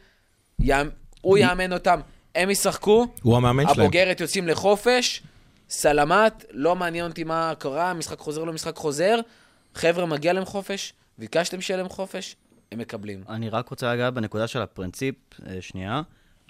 יאמ- הוא יאמן אותם, הם ישחקו, הוא המאמן שלהם. הבוגרת יוצאים לחופש, סלמת, לא מעניין אותי מה קרה, משחק חוזר לא משחק חוזר, חבר'ה, מגיע להם חופש, ביקשתם שיהיה להם חופש, הם מקבלים. אני רק רוצה לגעת בנקודה של הפרינציפ, אה, שנייה.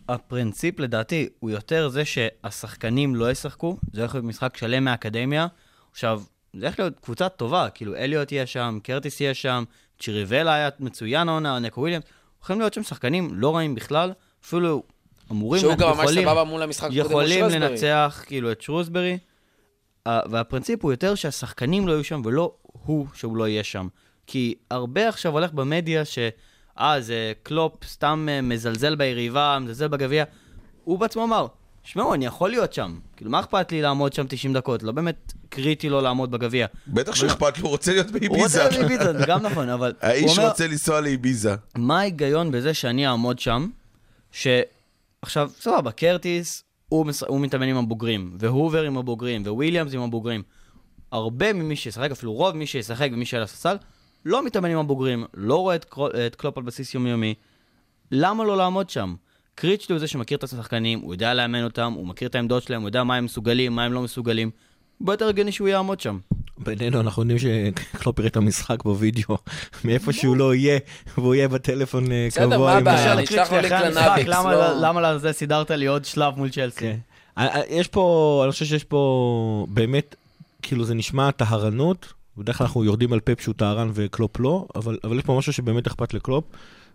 הפרינציפ לדעתי הוא יותר זה שהשחקנים לא ישחקו, זה הולך להיות משחק שלם מהאקדמיה. עכשיו, זה הולך להיות קבוצה טובה, כאילו אליוט יהיה שם, קרטיס יהיה שם, צ'יריבלה היה מצוין העונה, נקו וויליאמס, הולכים להיות שם שחקנים לא רעים בכלל, אפילו אמורים, שהוא גם ממש סבבה מול המשחק הקודם יכולים. לנצח כאילו את שרוסברי, והפרינציפ הוא יותר שהשחקנים לא יהיו שם ולא הוא שהוא לא יהיה שם. כי הרבה עכשיו הולך במדיה ש... אה, זה קלופ סתם אה, מזלזל ביריבה, מזלזל בגביע. הוא בעצמו אמר, שמעו, אני יכול להיות שם. כאילו, מה אכפת לי לעמוד שם 90 דקות? לא באמת קריטי לו לעמוד בגביע. בטח שאכפת לו, הוא רוצה להיות הוא באביזה. רוצה להיות באביזה, זה גם נכון, אבל... הוא האיש רוצה לנסוע לאביזה. מה ההיגיון בזה שאני אעמוד שם, שעכשיו, סבבה, קרטיס, הוא, מס... הוא מתאמן עם הבוגרים, והובר עם הבוגרים, וויליאמס עם הבוגרים. הרבה ממי שישחק, אפילו רוב מי שישחק ומי שעל הספסל, לא מתאמן עם הבוגרים, לא רואה את, קרו... את קלופ על בסיס יומיומי. למה לא לעמוד שם? קריצ'לי הוא זה שמכיר את השחקנים, הוא יודע לאמן אותם, הוא מכיר את העמדות שלהם, הוא יודע מה הם מסוגלים, מה הם לא מסוגלים. הרבה יותר הגיוני שהוא יעמוד שם. בינינו אנחנו יודעים שקלופ יראה את המשחק בווידאו, מאיפה שהוא לא יהיה, והוא יהיה בטלפון אה, בסדר, קבוע. מה עם הבעיה? אשלח לו לנאבקס, למה- לא- למה לזה סידרת לי עוד שלב מול צ'לסי? כן. אה, אה, יש פה, אני חושב שיש פה באמת, כאילו זה נשמע טחרנות, בדרך כלל אנחנו יורדים על פפ שהוא טחרן וקלופ לא, אבל, אבל יש פה משהו שבאמת אכפת לקלופ,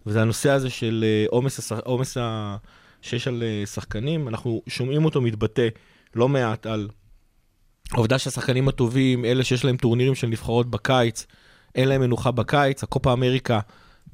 וזה הנושא הזה של אה, עומס, השח- ה- שיש על אה, שחקנים, אנחנו שומעים אותו מתבטא לא מעט על העובדה שהשחקנים הטובים, אלה שיש להם טורנירים של נבחרות בקיץ, אין להם מנוחה בקיץ, הקופה אמריקה,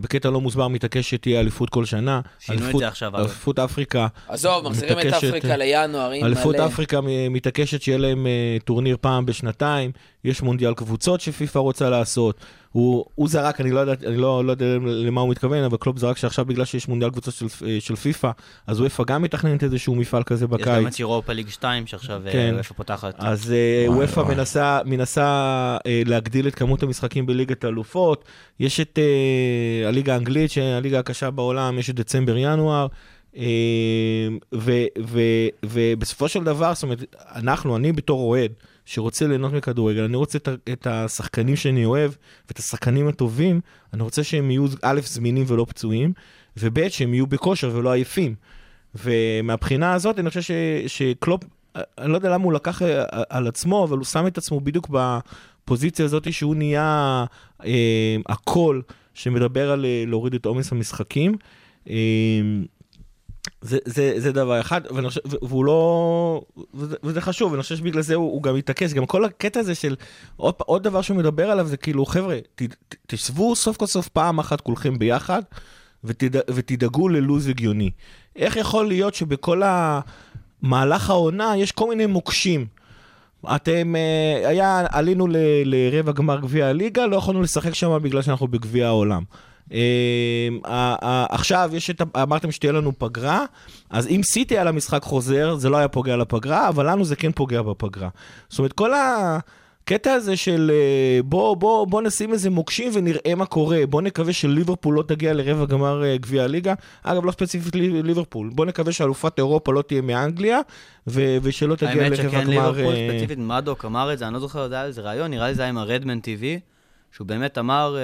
בקטע לא מוסבר מתעקש שתהיה אליפות כל שנה. שינו את אליפות- זה עכשיו, אגב. אליפות אפריקה. עזוב, מחזירים את אפריקה לינואר, אליפות מלא. אפריקה מ- מתעקשת שיהיה להם אה, טורניר פעם בשנתיים, יש מונדיאל קבוצות שפיפ"א רוצה לעשות. הוא, הוא זרק, אני לא יודע, אני לא, לא יודע למה הוא מתכוון, אבל קלופ זרק שעכשיו בגלל שיש מונדיאל קבוצות של, אה, של פיפ"א, אז וופא גם מתכננת איזשהו מפעל כזה יש גם בקיץ. את אירופה ליג 2 שעכשיו אה, כן. איפה פותחת. אז אה, וופא. מנסה, מנסה להגדיל את כמות המשחקים בליגת האלופות. יש את אה, הליגה האנגלית, שהליגה הקשה בעולם, יש את דצמבר-ינואר. ו- ו- ובסופו של דבר, זאת אומרת, אנחנו, אני בתור אוהד, שרוצה ליהנות מכדורגל, אני רוצה את, את השחקנים שאני אוהב, ואת השחקנים הטובים, אני רוצה שהם יהיו א', זמינים ולא פצועים, וב', שהם יהיו בכושר ולא עייפים. ומהבחינה הזאת, אני חושב ש, שקלופ, אני לא יודע למה הוא לקח אה, על עצמו, אבל הוא שם את עצמו בדיוק בפוזיציה הזאת שהוא נהיה אה, הקול שמדבר על אה, להוריד את עומס המשחקים. אה, זה, זה, זה דבר אחד, חושב, והוא לא, וזה, וזה חשוב, ואני חושב שבגלל זה הוא, הוא גם מתעקש, גם כל הקטע הזה של, עוד, עוד דבר שהוא מדבר עליו זה כאילו, חבר'ה, ת, ת, תשבו סוף כל סוף פעם אחת כולכם ביחד, ותד, ותדאגו ללו"ז הגיוני. איך יכול להיות שבכל המהלך העונה יש כל מיני מוקשים? אתם, אה, היה, עלינו ל, לרבע גמר גביע הליגה, לא יכולנו לשחק שם בגלל שאנחנו בגביע העולם. אה, עכשיו יש את, ה- אמרתם שתהיה לנו פגרה, אז אם סיטי על המשחק חוזר, זה לא היה פוגע לפגרה, אבל לנו זה כן פוגע בפגרה. זאת אומרת, כל הקטע הזה של אה, בוא, בוא, בוא נשים איזה מוקשים ונראה מה קורה, בוא נקווה שליברפול לא תגיע לרבע גמר אה, גביע הליגה, אגב, לא ספציפית לי- ליברפול, בוא נקווה שאלופת אירופה לא תהיה מאנגליה, ו- ושלא תגיע האמת לרבע שכן גמר... ליברפול, אה, ספציפית מדוק אמר את זה, אני לא זוכר, זה היה איזה ראיון, נראה לי זה היה עם הרדמן TV, שהוא באמת אמר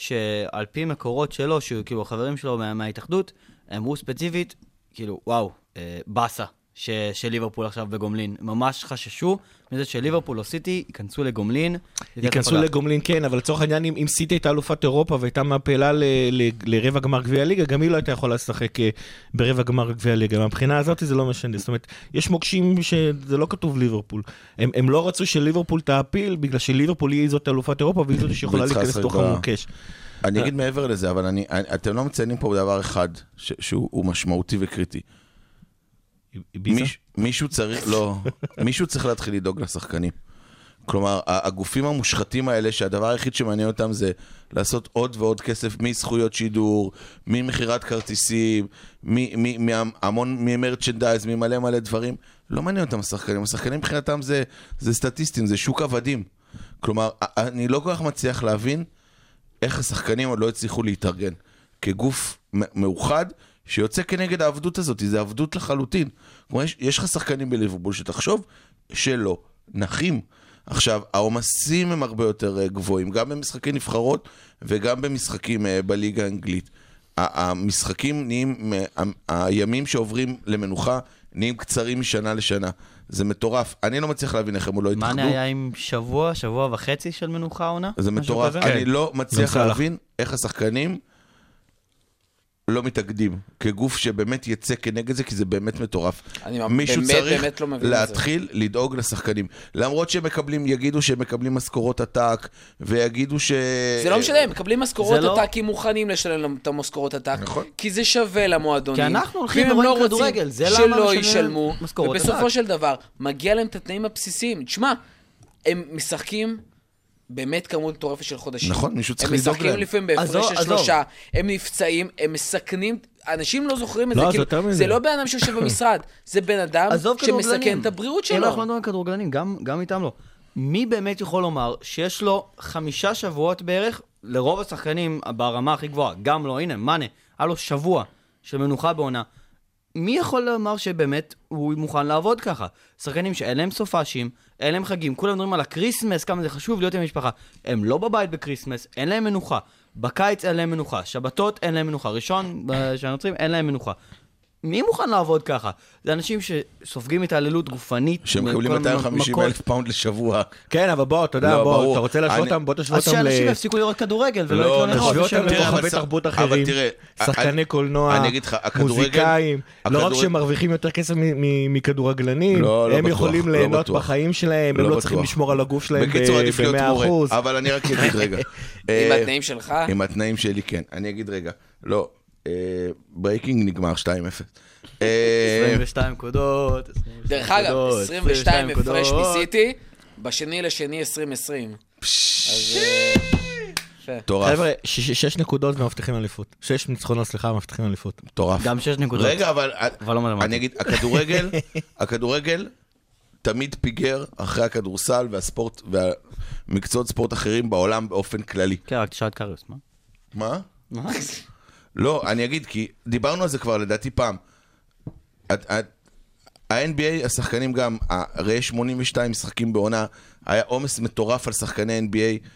שעל פי מקורות שלו, שהוא כאילו החברים שלו מה- מההתאחדות, אמרו ספציפית, כאילו, וואו, אה, באסה. ש- של ליברפול עכשיו בגומלין. ממש חששו מזה שליברפול או סיטי ייכנסו לגומלין. ייכנסו לגומלין, כן, אבל לצורך העניין, אם, אם סיטי הייתה אלופת אירופה והייתה מעפלה ל, ל, לרבע גמר גביע הליגה, גם היא לא הייתה יכולה לשחק אה, ברבע גמר גביע הליגה. מהבחינה הזאת זה לא משנה. זאת אומרת, יש מוקשים שזה לא כתוב ליברפול. הם, הם לא רצו שליברפול תעפיל, בגלל שליברפול היא זאת אלופת אירופה והיא זאת שיכולה להיכנס לתוך המוקש. אני אגיד מעבר לזה, אבל אני, אני- אתם לא מציינים פה דבר אחד ש- שהוא הוא משמעותי וקריטי. מישהו צריך, לא, מישהו צריך להתחיל לדאוג לשחקנים. כלומר, הגופים המושחתים האלה, שהדבר היחיד שמעניין אותם זה לעשות עוד ועוד כסף מזכויות שידור, ממכירת כרטיסים, מהמון, ממרצ'נדייז, ממלא מלא דברים, לא מעניין אותם השחקנים. השחקנים מבחינתם זה, זה סטטיסטים, זה שוק עבדים. כלומר, אני לא כל כך מצליח להבין איך השחקנים עוד לא הצליחו להתארגן. כגוף מאוחד שיוצא כנגד העבדות הזאת, זה עבדות לחלוטין. כלומר, יש, יש לך שחקנים בליברפול שתחשוב שלא, נחים. עכשיו, העומסים הם הרבה יותר אה, גבוהים, גם במשחקי נבחרות וגם במשחקים אה, בליגה האנגלית. המשחקים נהיים, הימים שעוברים למנוחה נהיים קצרים משנה לשנה. זה מטורף. אני לא מצליח להבין איך הם עוד לא התאחדו. מאנה היה עם שבוע, שבוע וחצי של מנוחה עונה? זה מטורף. אני לא מצליח סאלח. להבין איך השחקנים לא מתאגדים. כגוף שבאמת יצא כנגד זה, כי זה באמת מטורף. אני מישהו באמת, צריך באמת לא מבין את זה. להתחיל לדאוג לשחקנים. למרות שהם מקבלים, יגידו שהם מקבלים משכורות עתק, ויגידו ש... זה לא משנה, הם מקבלים משכורות לא- עתק, כי מוכנים לשלם את המשכורות עתק. נכון. כי זה שווה למועדונים. כי אנחנו הולכים ורואים לא כדורגל, זה למה שלא משלמים ישלמו. משכורות ובסופו עתק. של דבר, מגיע להם את התנאים הבסיסיים. תשמע, הם משחקים... באמת כמות מטורפת של חודשים. נכון, מישהו צריך לדאוג הם משחקים להם. לפעמים בהפרש של. שלושה, הם נפצעים, הם מסכנים, אנשים לא זוכרים את לא, זה, זה כאילו, יותר מזה. זה לא בן אדם שיושב במשרד, זה בן אדם. שמסכן את הבריאות אם שלו. אנחנו מדברים על כדורגלנים, גם, גם איתם לא. מי באמת יכול לומר שיש לו חמישה שבועות בערך, לרוב השחקנים ברמה הכי גבוהה, גם לא, הנה, מאנה, היה לו שבוע של מנוחה בעונה. מי יכול לומר שבאמת הוא מוכן לעבוד ככה? שחקנים שאין להם סופאשים, אין להם חגים, כולם מדברים על ה Christmas, כמה זה חשוב להיות עם המשפחה. הם לא בבית ב Christmas, אין להם מנוחה. בקיץ אין להם מנוחה, שבתות אין להם מנוחה, ראשון ב- של הנוצרים אין להם מנוחה. מי מוכן לעבוד ככה? זה אנשים שסופגים התעללות גופנית. שמקבלים וכל 250 מכות. אלף פאונד לשבוע. כן, אבל בוא, אתה יודע, לא, בוא, ברור. אתה רוצה להשוות אני- אותם, בוא תשווה אז אותם שאנשים ל... יפסיקו לראות כדורגל ולא לא, יתלוננו. תשווה ושהם- אותם לכוכבי תרבות אחרים, שחקני אני- קולנוע, מוזיקאים, לא רק שהם מרוויחים יותר כסף מ- מ- מכדורגלנים, לא, לא הם יכולים ליהנות. בחיים שלהם, הם לא. צריכים לשמור על הגוף שלהם מורה. ב-100%. אבל אני רק אגיד רגע. עם אה, התנאים שלך, עם התנאים שלי, כן. אני אגיד רגע. לא, breaking נגמר 2-0. אה, 22 נקודות. 22 דרך אגב, נקודות, 22 הפרש. מסיטי, בשני לשני 2020. אז... אה. מטורף, חבר'ה, שש נקודות ומבטיחים אליפות. שש ניצחונות, סליחה, מבטיחים אליפות. מטורף. גם 6 נקודות. רגע, אבל... אבל לא מתמטי. אני אגיד, הכדורגל, הכדורגל תמיד פיגר אחרי הכדורסל והספורט, והמקצועות ספורט אחרים בעולם באופן כללי. כן, רק תשאל את קריוס, מה? מה? מה? לא, אני אגיד, כי דיברנו על זה כבר לדעתי פעם. את- את- ה-NBA, השחקנים גם, הרי יש 82 משחקים בעונה, היה עומס מטורף על שחקני NBA,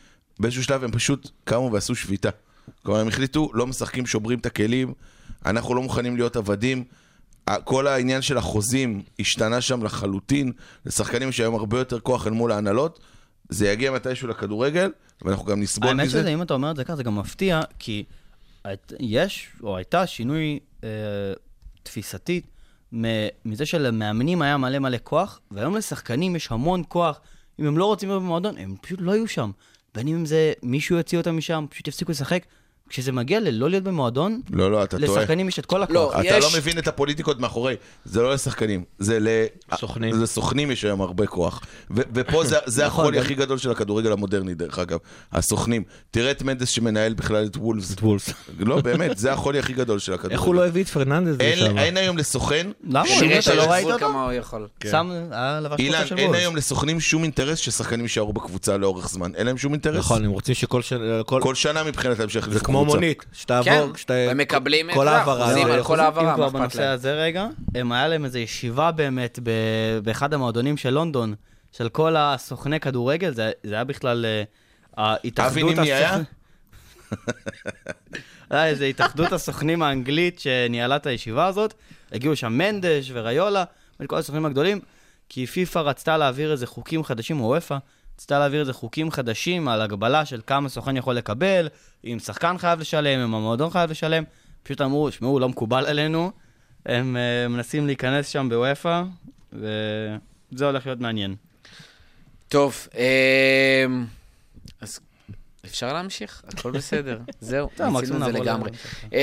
באיזשהו שלב הם פשוט קמו ועשו שביתה. כלומר, הם החליטו, לא משחקים, שוברים את הכלים, אנחנו לא מוכנים להיות עבדים, כל העניין של החוזים השתנה שם לחלוטין, לשחקנים יש היום הרבה יותר כוח אל מול ההנהלות, זה יגיע מתישהו לכדורגל, ואנחנו גם נסבול האמת מזה. שזה, אם אתה אומר את זה ככה, זה גם מפתיע, כי יש, או הייתה שינוי אה, תפיסתית מ- מזה שלמאמנים היה מלא מלא כוח, והיום לשחקנים יש המון כוח. אם הם לא רוצים להיות במועדון, הם פשוט לא יהיו שם. בין אם זה מישהו יוציא אותם משם, פשוט יפסיקו לשחק. כשזה מגיע ללא להיות במועדון, לא, לא, אתה טועה. לשחקנים יש את כל הכוח. לא, אתה יש- לא מבין את הפוליטיקות מאחורי, זה לא לשחקנים, זה ל... סוכנים. לסוכנים יש היום הרבה כוח. ו- ופה זה, זה נכון, החולי גם- הכי גדול של הכדורגל המודרני, דרך אגב, הסוכנים. תראה את מנדס שמנהל בכלל את וולפס. את וולס. לא, באמת, זה החולי הכי גדול של הכדורגל. איך הוא לא הביא את פרננדז אין, לשם? אין היום לסוכן, למה? אתה לא. ראית אותו? היה לבש אילן, אין. היום לסוכנים שום אינטרס ששחקנים יישארו בקבוצה לאורך זמן. אין להם שום אינטרס. נכון, הם רוצים שכל שנה... כל- כל שנה מבחינת המשך זה כמו מונית, שתעבור, כן, כשאתה... הם מקבלים את כל זה, העברה. אחוזים זה- על כל העברה, אם מה כבר אכפת בנושא להם? הזה רגע, הם היה להם איזו ישיבה באמת באחד המועדונים של לונדון, של כל הסוכני כדורגל, זה זה היה בכלל אה, ההתאחדות... אבי נימני היה? היה איזה התאחדות הסוכנים האנגלית שניהלה את הישיבה הזאת, הגיעו שם מנדש וריולה, וכל הסוכנים הגדולים, כי פיפ"א רצתה להעביר איזה חוקים חדשים, או וופא, רצתה להעביר איזה חוקים חדשים על הגבלה של כמה סוכן יכול לקבל, אם שחקן חייב לשלם, אם המועדון חייב לשלם. פשוט אמרו, שמעו, לא מקובל עלינו, הם uh, מנסים להיכנס שם בוופא, וזה הולך להיות מעניין. טוב, אמ, אז אפשר להמשיך? הכל בסדר. זהו, מיצינו את זה לגמרי. אמ,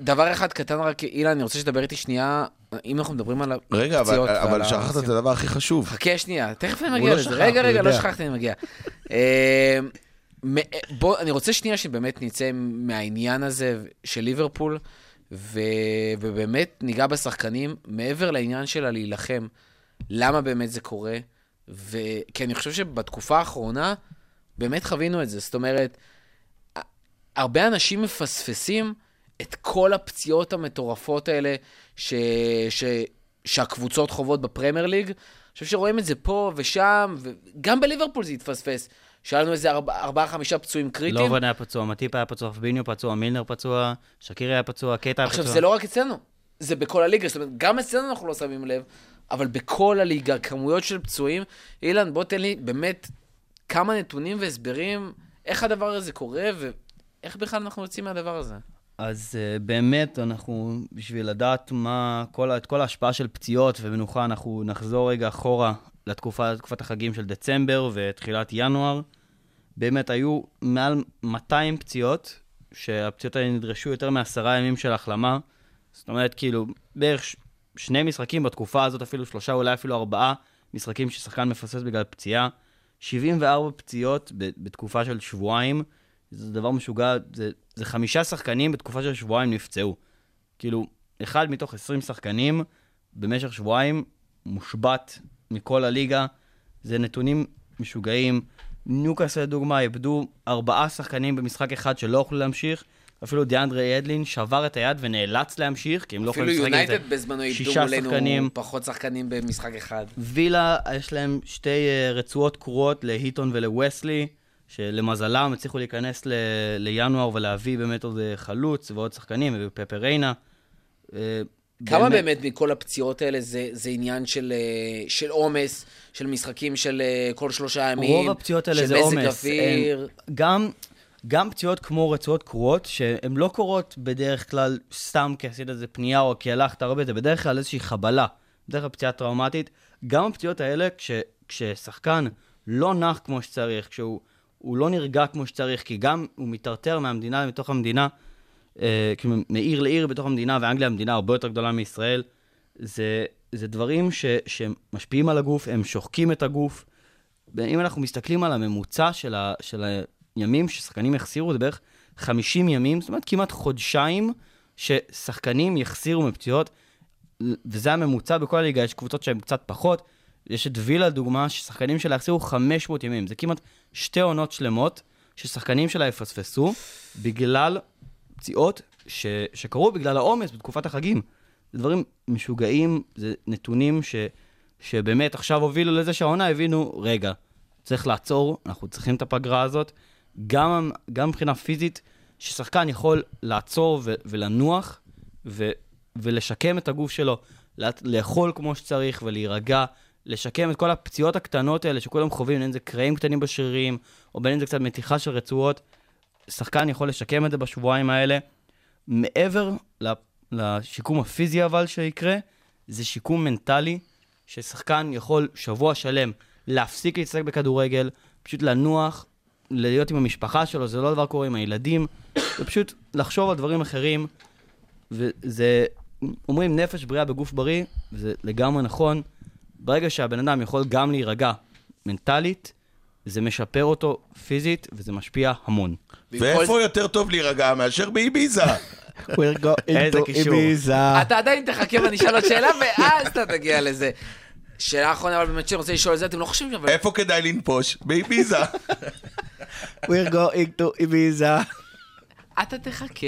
דבר אחד קטן רק, אילן, אני רוצה שתדבר איתי שנייה, אם אנחנו מדברים על רגע, אבל, הפציעות אבל שכחת את. הדבר הכי חשוב. חכה שנייה, תכף אני מגיע לא לזה. שכח, רגע, רגע, לא. שכחתי, אני מגיע. מ- בוא, אני רוצה שנייה שבאמת נצא מהעניין הזה של ליברפול, ו- ובאמת ניגע בשחקנים, מעבר לעניין שלה להילחם, למה באמת זה קורה, ו- כי אני חושב שבתקופה האחרונה, באמת חווינו את זה. זאת אומרת, הרבה אנשים מפספסים את כל הפציעות המטורפות האלה ש- ש- שהקבוצות חוות בפרמייר ליג. אני חושב שרואים את זה פה ושם, וגם בליברפול זה התפספס. שהיה לנו איזה ארבע- ארבעה-חמישה פצועים קריטיים. לובן היה פצוע, מטיפ היה פצוע, פביניו פצוע, מילנר פצוע, שקירי היה פצוע, קייטה היה פצוע. עכשיו, זה לא רק אצלנו, זה בכל הליגה. זאת אומרת, גם אצלנו אנחנו לא שמים לב, אבל בכל הליגה, כמויות של פצועים. אילן, בוא תן לי באמת כמה נתונים והסברים איך הדבר הזה קורה, ואיך בכלל אנחנו יוצאים מהדבר הזה. אז uh, באמת, אנחנו, בשביל לדעת מה, כל, את כל ההשפעה של פציעות ומנוחה, אנחנו נחזור רגע אחורה לתקופת החגים של דצמבר ותחילת ינואר. באמת, היו מעל 200 פציעות, שהפציעות האלה נדרשו יותר מעשרה ימים של החלמה. זאת אומרת, כאילו, בערך ש- שני משחקים בתקופה הזאת, אפילו שלושה, אולי אפילו ארבעה משחקים ששחקן מפספס בגלל פציעה. 74 פציעות בתקופה של שבועיים. זה דבר משוגע, זה, זה חמישה שחקנים בתקופה של שבועיים נפצעו. כאילו, אחד מתוך 20 שחקנים במשך שבועיים מושבת מכל הליגה. זה נתונים משוגעים. ניוקאסל לדוגמה איבדו ארבעה שחקנים במשחק אחד שלא יכלו להמשיך. אפילו דיאנדרי אדלין שבר את היד ונאלץ להמשיך, כי הם לא אפילו יכולים לשחק עם זה. יונייטד בזמנו איבדו מולנו שחקנים. פחות שחקנים במשחק אחד. וילה, יש להם שתי אה, רצועות קרועות להיטון ולווסלי, שלמזלם הצליחו להיכנס ל- לינואר ולהביא באמת עוד אה, חלוץ ועוד שחקנים, ופפריינה. אה, כמה באמת מכל הפציעות האלה זה, זה עניין של, אה, של עומס, של משחקים של כל שלושה ימים? רוב הפציעות האלה של זה מזג עומס. אוויר? הן- גם, גם פציעות כמו רצועות קרועות, שהן לא קורות בדרך כלל סתם כי עשית איזה פנייה או כי הלכת הרבה, זה בדרך כלל איזושהי חבלה, בדרך כלל פציעה טראומטית. גם הפציעות האלה, כש, כששחקן לא נח כמו שצריך, כשהוא הוא לא נרגע כמו שצריך, כי גם הוא מטרטר מהמדינה לתוך המדינה, אה, כאילו מעיר לעיר בתוך המדינה, ואנגליה המדינה הרבה יותר גדולה מישראל, זה, זה דברים ש, שמשפיעים על הגוף, הם שוחקים את הגוף. אם אנחנו מסתכלים על הממוצע של, ה, של הימים ששחקנים יחסירו, זה בערך 50 ימים, זאת אומרת כמעט חודשיים ששחקנים יחסירו מפציעות, וזה הממוצע בכל הליגה, יש קבוצות שהן קצת פחות. יש את וילה, לדוגמה, ששחקנים שלה יחסירו 500 ימים. זה כמעט שתי עונות שלמות ששחקנים שלה יפספסו בגלל פציעות ש, שקרו בגלל העומס בתקופת החגים. זה דברים משוגעים, זה נתונים ש, שבאמת עכשיו הובילו לזה שהעונה הבינו, רגע, צריך לעצור, אנחנו צריכים את הפגרה הזאת. גם, גם מבחינה פיזית, ששחקן יכול לעצור ו, ולנוח, ו, ולשקם את הגוף שלו, לאכול כמו שצריך ולהירגע, לשקם את כל הפציעות הקטנות האלה שכולם חווים, בין אם זה קרעים קטנים בשרירים, או בין אם זה קצת מתיחה של רצועות. שחקן יכול לשקם את זה בשבועיים האלה. מעבר לשיקום הפיזי אבל שיקרה, זה שיקום מנטלי, ששחקן יכול שבוע שלם להפסיק להתעסק בכדורגל, פשוט לנוח, להיות עם המשפחה שלו, זה לא דבר קורה עם הילדים, ופשוט לחשוב על דברים אחרים, וזה, אומרים נפש בריאה בגוף בריא, וזה לגמרי נכון. ברגע שהבן אדם יכול גם להירגע מנטלית, זה משפר אותו פיזית, וזה משפיע המון. ואיפה יותר טוב להירגע מאשר? We're going איזה to קישור. Ibiza. אתה עדיין תחכה ואני אשאל עוד שאלה, ואז אתה תגיע לזה. שאלה אחרונה, אבל באמת שאני רוצה לשאול את זה, אתם לא חושבים, אבל... איפה כדאי לנפוש? באביזה. We're going to Ibiza. אתה תחכה.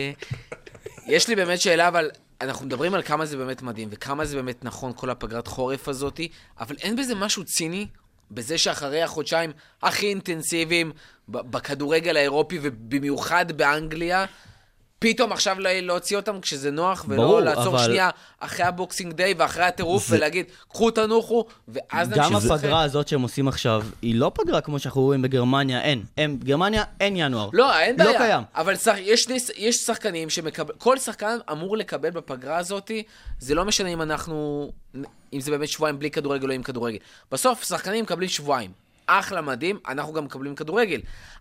יש לי באמת שאלה, אבל אנחנו מדברים על כמה זה באמת מדהים, וכמה זה באמת נכון, כל הפגרת חורף הזאתי, אבל אין בזה משהו ציני, בזה שאחרי החודשיים הכי אינטנסיביים בכדורגל האירופי, ובמיוחד באנגליה, פתאום עכשיו לה- להוציא אותם כשזה נוח, ולא ברור, לעצור אבל- שנייה אחרי הבוקסינג דיי ואחרי הטירוף, ולהגיד, קחו תנוחו, ואז גם נמשיך לשחק. הפגרה הזאת שהם עושים עכשיו, היא לא פגרה כמו שאנחנו רואים בגרמניה, אין. הם, בגרמניה אין ינואר. לא, אין בעיה. לא קיים. אבל שח... יש. יש שחקנים שמקבל... כל שחקן אמור לקבל בפגרה הזאת, זה לא משנה אם אנחנו... אם זה באמת שבועיים בלי כדורגל או עם כדורגל. בסוף, שחקנים מקבלים שבועיים. אחלה מדהים, אנחנו גם מקבלים כדורגל.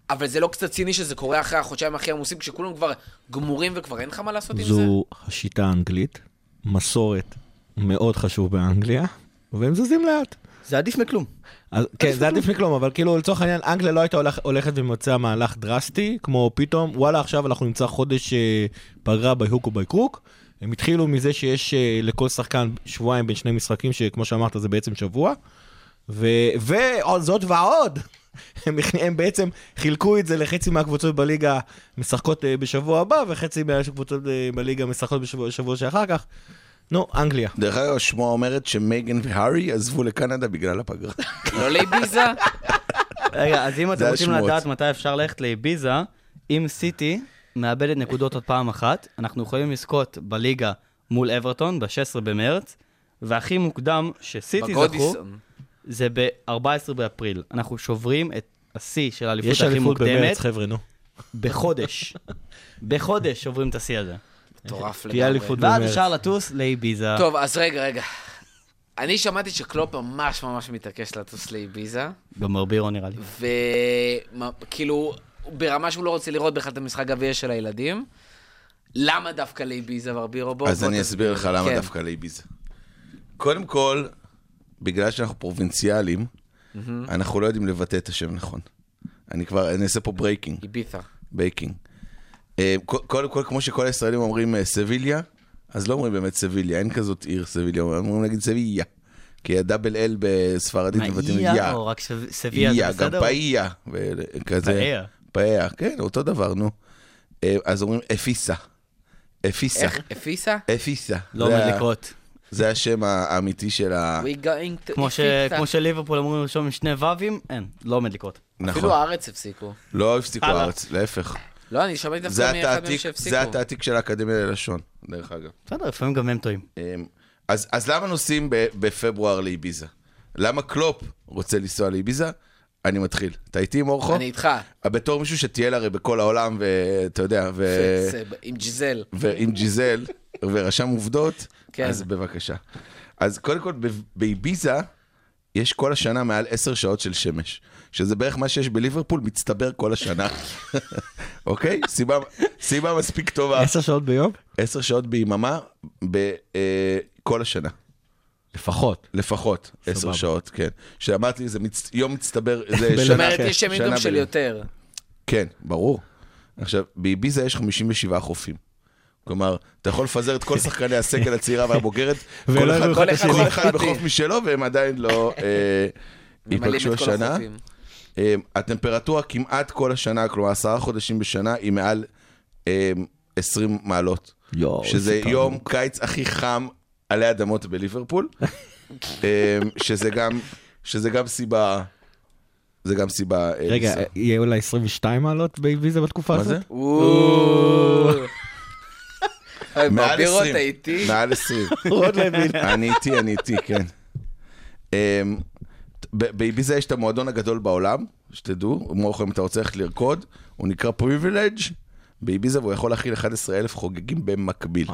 אבל זה לא קצת ציני שזה קורה אחרי החודשיים הכי עמוסים, כשכולם כבר גמורים וכבר אין לך מה לעשות עם זה? זו השיטה האנגלית, מסורת מאוד חשוב באנגליה, והם זזים לאט. זה עדיף מכלום. אז, כן, זה עדיף מכלום, אבל כאילו לצורך העניין, אנגליה לא הייתה הולכ, הולכת ומוצאה מהלך דרסטי, כמו פתאום, וואלה, עכשיו אנחנו נמצא חודש אה, פגרה בהוק או בקרוק. הם התחילו מזה שיש אה, לכל שחקן שבועיים בין שני משחקים, שכמו שאמרת זה בעצם שבוע. ו- ועוד הם, הם בעצם חילקו את זה לחצי מהקבוצות בליגה משחקות אה, בשבוע הבא, וחצי מהקבוצות אה, בליגה משחקות בשבוע, בשבוע שאחר כך. נו, אנגליה. דרך אגב, השמועה אומרת שמייגן והארי עזבו לקנדה בגלל הפגרה. לא לאביזה? רגע, אז אם אתם רוצים. לדעת מתי אפשר ללכת לאביזה, אם סיטי מאבדת נקודות עוד פעם אחת, אנחנו יכולים לזכות בליגה מול אברטון ב-16 במרץ, והכי מוקדם שסיטי זכו, בגודיסון. זה ב-14 באפריל. אנחנו שוברים את השיא של האליפות יש הכי אליפות במרץ, מוקדמת חבר'ה, נו. בחודש. בחודש שוברים את השיא הזה. מטורף תהיה לגמרי. אליפות ואז במרץ. אפשר לטוס לאביזה. טוב, אז רגע, רגע. אני שמעתי שקלופ ממש ממש מתעקש לטוס לאביזה. גם ברבירו נראה לי. וכאילו, ברמה שהוא לא רוצה לראות בכלל את המשחק גביע של הילדים. למה דווקא לאביזה ברבירו? בוא, אז בוא אני. אסביר לך למה כן. דווקא לאביזה. קודם כל, בגלל שאנחנו פרובינציאלים, אנחנו לא יודעים לבטא את השם נכון. אני כבר, אני אעשה פה ברייקינג, איבית'ה. בייקינג. קודם כל, כמו שכל הישראלים אומרים אה, סביליה, אז לא אומרים באמת סביליה, אין כזאת עיר סביליה, אומרים נגיד סביליה. כי הדאבל אל בספרדית מבטאים מאיה יא. או רק סב- סביה זה איה, גם בסדר? פאיה. וכזה. פאיה. פאיה, כן, אותו דבר, נו. אה, אז אומרים אפיסה. אפיסה. איך? אפיסה? אפיסה. לא עומד לקרות. זה השם האמיתי של ה... We going to כמו ש-. כמו שליברפול אמורים לרשום עם שני ו"ים, אין, לא עומד לקרות. נכון. אפילו הארץ הפסיקו. לא הפסיקו הלאה. הארץ, להפך. לא, אני שמעתי זה דווקא מאחד מהם שהפסיקו. זה התעתיק של האקדמיה ללשון, דרך אגב. בסדר, לפעמים גם הם טועים. אמ, אז אז למה נוסעים ב- בפברואר לאביזה? למה קלופ רוצה לנסוע לאביזה? אני מתחיל. אתה איתי, מורכו? אני איתך. בתור מישהו שטייל הרי בכל העולם, ואתה יודע, ו- עם ג'יזל. ועם ג'יזל, ורשם עובדות, כן. אז בבקשה. אז קודם כל, ב- באביזה יש כל השנה מעל עשר שעות של שמש, שזה בערך מה שיש בליברפול, מצטבר כל השנה. אוקיי? סיבה, סיבה מספיק טובה. עשר שעות ביום? עשר שעות ביממה בכל השנה. לפחות. לפחות עשר. שעות, כן. שאמרתי, זה מצ... יום מצטבר, זה בלמעלה. זאת שנה. אומרת, יש ימים שנה גם של יותר. כן, ברור. עכשיו, באביזה יש 57 חופים. כלומר, אתה יכול לפזר את כל שחקני הסגל הצעירה והבוגרת, כל אחד- יראו אחד כל. אחד בחוף משלו, והם עדיין לא אה, ייפגשו כל השנה. אה, הטמפרטורה כמעט כל השנה, כלומר עשרה חודשים בשנה, היא מעל אה, 20 מעלות. יואו, שזה יום. קיץ הכי חם עלי אדמות בליברפול, אה, שזה גם, שזה גם סיבה, זה גם סיבה... אה, רגע. יהיה אולי 22 מעלות באביזה בתקופה מה הזאת? זה? אוי, מעל ברבירו 20. אתה איתי? מעל 20. רוד לוין. אני איתי, אני איתי, כן. אמ, באביזה יש את המועדון הגדול בעולם, שתדעו, מורכו, אם אתה רוצה ללכת לרקוד, הוא נקרא פריבילג' באביזה והוא יכול להכיל 11,000 חוגגים במקביל.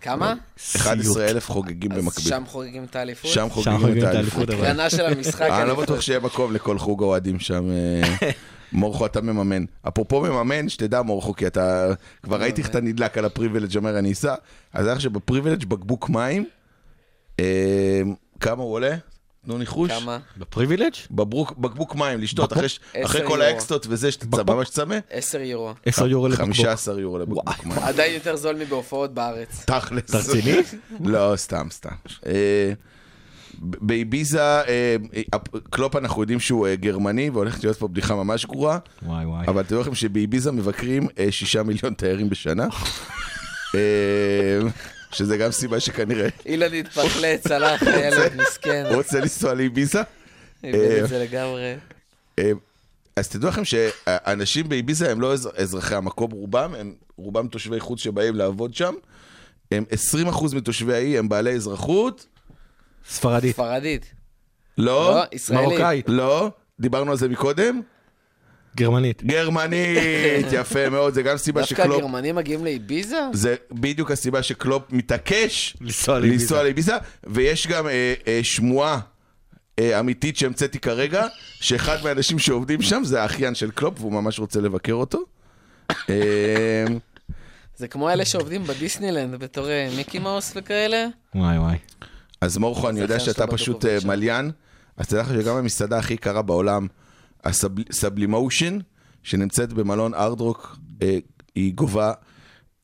כמה? 11,000 חוגגים אז במקביל. שם חוגגים את האליפות? שם חוגגים את האליפות. הקרנה של המשחק. אני לא. בטוח שיהיה מקום לכל חוג אוהדים שם. אה, מורכו, אתה מממן. אפרופו מממן, שתדע מורכו, כי אתה... כבר ראיתי איך אתה נדלק על הפריבילג' אומר אני אסע. אז איך שבפריבילג' בקבוק מים, אה, כמה הוא עולה? תנו ניחוש. כמה? בפריבילג'? בקבוק מים, לשתות, בקבוק? אחרי, כל. האקסטות וזה, שאתה? ממש צמא, 10 יורו. 10 יורו לבקבוק. 15 יורו לבקבוק מים. עדיין יותר זול מבהופעות בארץ. תכלס. אתה רציני? לא, סתם, סתם. ב- באביזה, אה, קלופ אנחנו יודעים שהוא אה, גרמני, והולכת להיות פה בדיחה ממש גרועה, וואי וואי. אבל תדעו לכם שבאביזה מבקרים אה, שישה מיליון תיירים בשנה. שזה גם סיבה שכנראה אילן התפחלץ, הלך, ילד מסכן. הוא רוצה לנסוע לאביזה. איבד את זה לגמרי. אז תדעו לכם שאנשים באביזה הם לא אזר- אזרחי המקום, רובם, הם רובם תושבי חוץ שבאים לעבוד שם. הם 20% מתושבי האי הם בעלי אזרחות. ספרדית. ספרדית. לא, לא, ישראלית. מרוקאית. לא, דיברנו על זה מקודם. גרמנית. גרמנית, יפה מאוד, זה גם סיבה דווקא שקלופ... הגרמנים מגיעים לאביזה? זה בדיוק הסיבה שקלופ מתעקש לנסוע לאביזה. לנסוע לאביזה, ויש גם אה, אה, שמועה אה, אמיתית שהמצאתי כרגע, שאחד מהאנשים שעובדים שם זה האחיין של קלופ, והוא ממש רוצה לבקר אותו. אה, זה כמו אלה שעובדים בדיסנילנד בתור אה, מיקי מאוס וכאלה? וואי וואי. אז מורכו, אני יודע שאתה פשוט אה. מיליין, אז תדע לך שגם המסעדה הכי יקרה בעולם, הסבלימושן, שנמצאת במלון הארד רוק, אה, היא גובה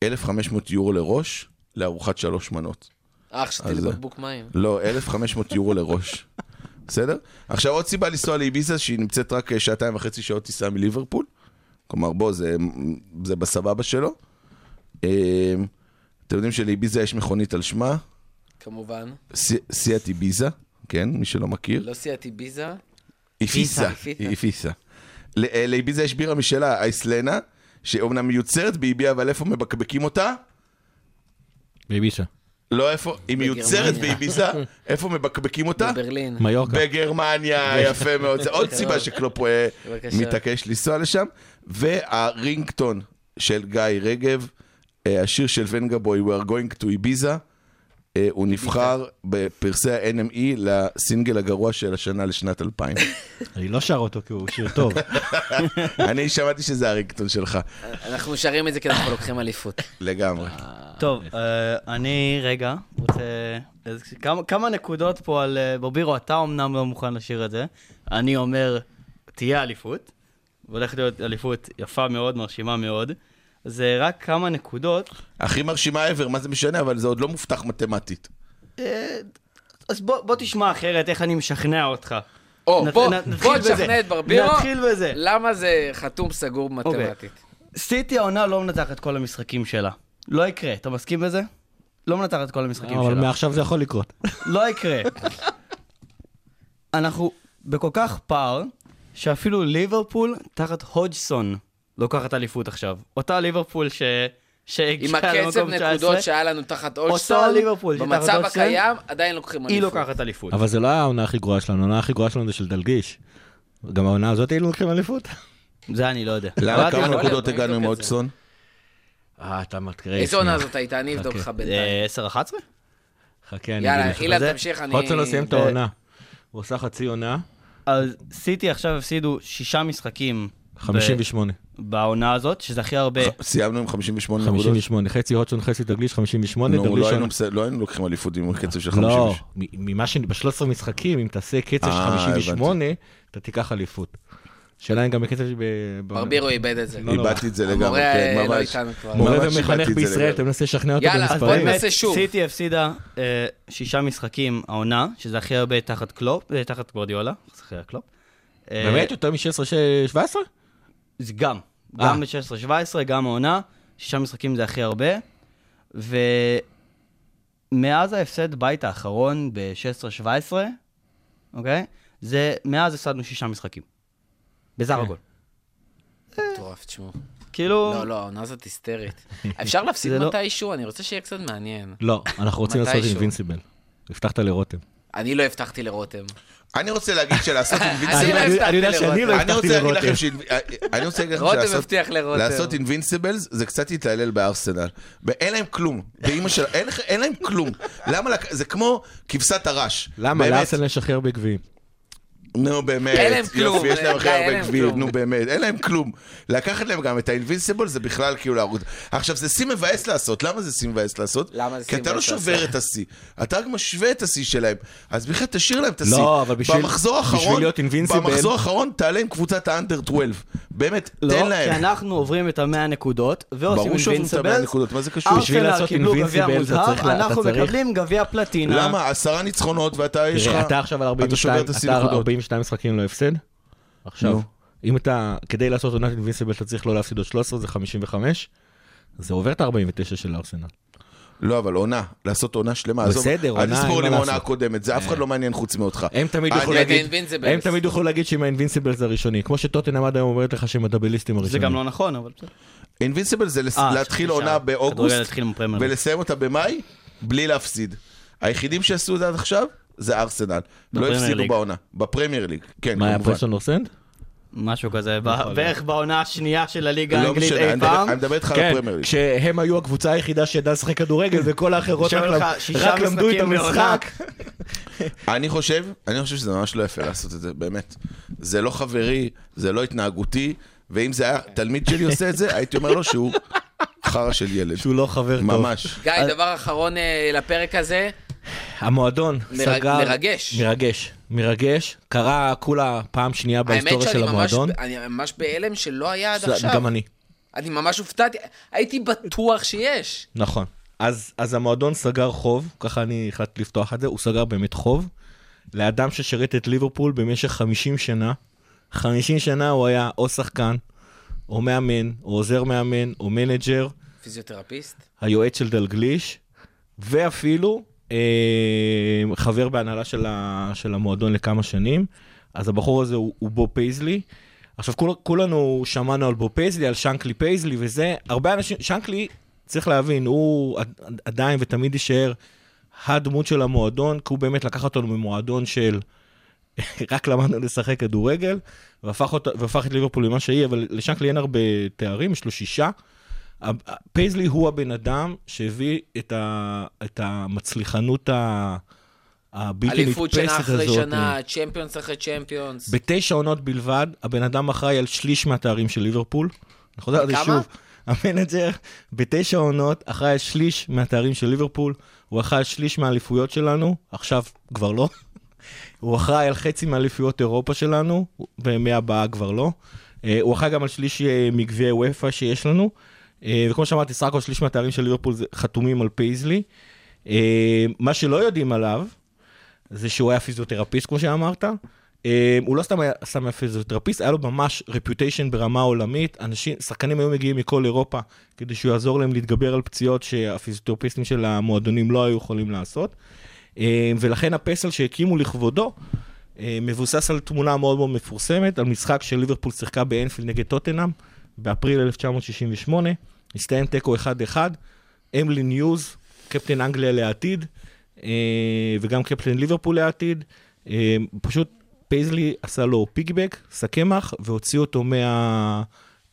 1,500 יורו לראש, לארוחת שלוש מנות. אח, אז, לי אה, בקבוק מים. לא, 1,500 יורו לראש. בסדר? עכשיו עוד סיבה לנסוע לאביזה, שהיא נמצאת רק שעתיים וחצי שעות טיסה מליברפול. כלומר, בוא, זה, זה בסבבה שלו. אתם יודעים שלאביזה יש מכונית על שמה, כמובן. סי- סיאט איביזה, כן, מי שלא מכיר. לא סייעתי ביזה. איפיסה. איפיסה. אה, לאביזה יש בירה משלה, אייסלנה, שאומנם מיוצרת באיביה, אבל איפה מבקבקים אותה? בייבישה. לא איפה, היא מיוצרת. באביזה, איפה מבקבקים אותה? בברלין. מיורקה. בגרמניה, יפה מאוד. זה עוד סיבה שקלופ. מתעקש לנסוע לשם. והרינגטון של גיא רגב, אה, השיר של ונגבוי, We are going to Ibiza, הוא נבחר בפרסי ה-NME לסינגל הגרוע של השנה לשנת 2000. אני לא שר אותו כי הוא שיר טוב. אני שמעתי שזה הרינגטון שלך, אנחנו שרים את זה כי אנחנו לוקחים אליפות. לגמרי. טוב, אה, אני רגע רוצה... כמה- נקודות פה על... אה, ברבירו, אתה אמנם לא מוכן לשיר את זה. אני אומר, תהיה אליפות. והולכת להיות אליפות יפה מאוד, מרשימה מאוד. זה רק כמה נקודות. הכי מרשימה ever, מה זה משנה, אבל זה עוד לא מובטח מתמטית. אה, אז בוא בוא תשמע אחרת איך אני משכנע אותך. או, נת- בוא, נ- נתחיל בוא. תשכנע את ברבירו. נתחיל בזה. למה זה חתום סגור מתמטית? סיטי העונה לא מנצחת את כל המשחקים שלה. לא יקרה, אתה מסכים בזה? לא מנצחת את כל המשחקים אבל שלה. מעכשיו זה יכול לקרות. לא יקרה. אנחנו בכל כך פער, שאפילו ליברפול תחת הודגסון לוקחת אליפות עכשיו. אותה ליברפול ש... עם הקצב למקום 19, נקודות שהיה לנו תחת אולסטון, במצב אולסטון, הקיים עדיין לוקחים היא אליפות. לוקחת אליפות. אבל זה לא העונה הכי גרועה שלנו, העונה הכי גרועה שלנו זה של דלגיש. גם העונה הזאת היינו לוקחים אליפות? זה אני לא יודע. למה כמה זה. נקודות הגענו עם. אודסון? אה, אתה מתקרא. איזה עונה זאת הייתה? אני אבדוק אוקיי. לך בינתיים. אה, 10-11? חכה, אני יאללה, אגיד לך. אילן, זה- תמשיך, אני... הודסון לא סיים את העונה. הוא עושה חצי עונה, אז סיטי עכשיו הפסידו שישה משחקים. ב- 58. בעונה הזאת, שזה הכי הרבה. סיימנו עם 58 נקודות. 58, חצי הודסון, חצי דגליש, 58, נו, לא. היינו לא היינו לוקחים אליפות עם קצב של 50. לא, מ- ממה ש... ב-13 משחקים, אם תעשה קצב של אה, 58, אתה תיקח אליפות. שאלה אם גם בקצב ש... ב- ב- ברבירו איבד את זה. לא נורא. איבדתי את זה לגמרי, כן, אה, לא ממש. מורה ומחנך זה בישראל. אתה מנסה לשכנע אותו יאללה, אז בוא במספרים. ננסה שוב. סיטי הפסידה אה, שישה משחקים העונה, שזה הכי הרבה תחת קלופ, אה, תחת גוורדיולה, אחרי הקלופ. אה, באמת? יותר מ-16-17? זה גם. אה. גם ב-16-17, גם העונה. שישה משחקים זה הכי הרבה. ומאז ההפסד בית האחרון ב-16-17, אוקיי? זה, מאז הפסדנו שישה משחקים. בסך כן. הכל. מטורף, תשמעו. כאילו... לא, לא, העונה הזאת היסטרית. אפשר להפסיד לא- מתישהו? אני רוצה שיהיה קצת מעניין. לא, אנחנו רוצים לעשות. אינבינסיבל. הבטחת לרותם. אני לא הבטחתי לרותם. אני רוצה להגיד שלעשות אני אינבינסיבל... לא אני- יודע שאני לא הבטחתי רוצה להגיד לכם לרותם. ש... אני רוצה להגיד לכם שלעשות- אינבינסיבלס זה קצת להתעלל בארסנל. ואין להם כלום. אין להם כלום. למה? זה כמו כבשת הרש. למה? לארסנל יש הכי הרבה גביעים. נו באמת, אין להם כלום, יופי, יש להם הכי הרבה גביעים, כלום. נו באמת, אין להם כלום. לקחת להם גם את האינבינסיבול זה בכלל כאילו להרוג. עכשיו זה שיא מבאס לעשות, למה זה שיא מבאס לעשות? למה זה כי אתה לא שובר? את השיא, אתה רק משווה את השיא שלהם. אז בכלל תשאיר להם את השיא. לא, אבל בשביל- במחזור האחרון, להיות במחזור האחרון תעלה עם קבוצת האנדר 12. באמת, לא, תן כי להם. אנחנו עוברים את המאה נקודות, ועושים ברור שעוברים את המאה אינבינסיבל. בשביל לעשות אתה צריך אנחנו מקבלים גביע פלטינה. למה? עשרה ניצחונות ואתה יש לך... תראה, אתה עכשיו על אתה שובר 42, את השיא אתה נקודות. 42 משחקים לא הפסד. עכשיו. אם אתה, כדי לעשות עונת אינבינסיבל אתה צריך לא להפסיד עוד 13, זה 55. זה עובר את ה-49 של ארסנל. לא, אבל עונה, לעשות עונה שלמה. עזוב, בסדר, אל עונה, תספור אין לי מה מהעונה לעשות. הקודמת, זה אף אחד לא מעניין חוץ מאותך. הם תמיד יוכלו להגיד, Invincibles. הם תמיד יוכלו להגיד שהם האינבינסיבלס הראשוני, כמו שטוטנאם עד היום אומרת לך שהם הדאבליסטים זה הראשונים. גם לא נכון, אבל בסדר. אינבינסיבל זה אה, להתחיל עונה באוגוסט. ולסיים אותה במאי, בלי להפסיד. היחידים שעשו את זה עד עכשיו, זה ארסנל. לא הפסידו. בעונה. בפרמייר ליג, כן, מה היה. פרסון נורסנד? משהו כזה, ב- בערך בעונה השנייה של הליגה לא האנגלית אי פעם. אני מדבר איתך על כן, הפרמייר ליג. כשהם היו הקבוצה היחידה שידעה לשחק כדורגל וכל האחרות רק למדו את המשחק. אני חושב, אני חושב שזה ממש לא יפה לעשות את זה, באמת. זה לא חברי, זה לא התנהגותי, ואם זה היה תלמיד שלי עושה את זה, הייתי אומר לו שהוא חרא של ילד. שהוא לא חבר טוב. ממש. גיא, דבר אחרון אה, לפרק הזה. המועדון מרג- סגר... מרגש. מרגש. מרגש. קרה כולה פעם שנייה האמת בהיסטוריה שאני של המועדון. אני ממש בהלם שלא היה עד עכשיו. גם אני. אני ממש הופתעתי, הייתי בטוח שיש. נכון. אז, אז המועדון סגר חוב, ככה אני החלטתי לפתוח את זה, הוא סגר באמת חוב, לאדם ששירת את ליברפול במשך 50 שנה. 50 שנה הוא היה או שחקן, או מאמן, או עוזר מאמן, או מנג'ר, פיזיותרפיסט. היועץ של דלגליש, ואפילו חבר בהנהלה של, ה, של המועדון לכמה שנים. אז הבחור הזה הוא, הוא בוב פייזלי. עכשיו כול, כולנו שמענו על בוב פייזלי, על שנקלי פייזלי וזה, הרבה אנשים, שנקלי, צריך להבין, הוא עד- עד- עדיין ותמיד יישאר הדמות של המועדון, כי הוא באמת לקח אותנו ממועדון של רק למדנו לשחק כדורגל, והפך, אותה, והפך את ליברפול למה שהיא, אבל לשנקלי אין הרבה תארים, יש לו שישה. פייזלי הוא הבן אדם שהביא את, ה, את המצליחנות ה- הבלתי נתפסת הזאת. אליפות שנה אחרי שנה, צ'מפיונס אחרי צ'מפיונס. בתשע עונות בלבד, הבן אדם אחראי על שליש מהתארים של ליברפול. אני חוזר על זה? שוב. המנג'ר בתשע עונות אחראי על שליש מהתארים של ליברפול, הוא אחראי על שליש מהאליפויות שלנו, עכשיו כבר לא. הוא אחראי על חצי מאליפויות אירופה שלנו, ומהבאה כבר לא. אה, הוא אחראי גם על שליש אה, מגביעי וופא שיש לנו. אה, וכמו שאמרתי, סך הכל שליש מהתארים של ליברפול חתומים על פייזלי. אה, מה שלא יודעים עליו, זה שהוא היה פיזיותרפיסט, כמו שאמרת. אה, הוא לא סתם היה, סתם פיזיותרפיסט, היה לו ממש רפיוטיישן ברמה עולמית. אנשים, שחקנים היו מגיעים מכל אירופה כדי שהוא יעזור להם להתגבר על פציעות שהפיזיותרפיסטים של המועדונים לא היו יכולים לעשות. ולכן הפסל שהקימו לכבודו מבוסס על תמונה מאוד מאוד מפורסמת, על משחק של ליברפול שיחקה באנפילד נגד טוטנאם באפריל 1968, הסתיים תיקו 1-1, אמלין יוז, קפטן אנגליה לעתיד, אה, וגם קפטן ליברפול לעתיד, אה, פשוט פייזלי עשה לו piggyback, שק קמח, והוציא אותו מה,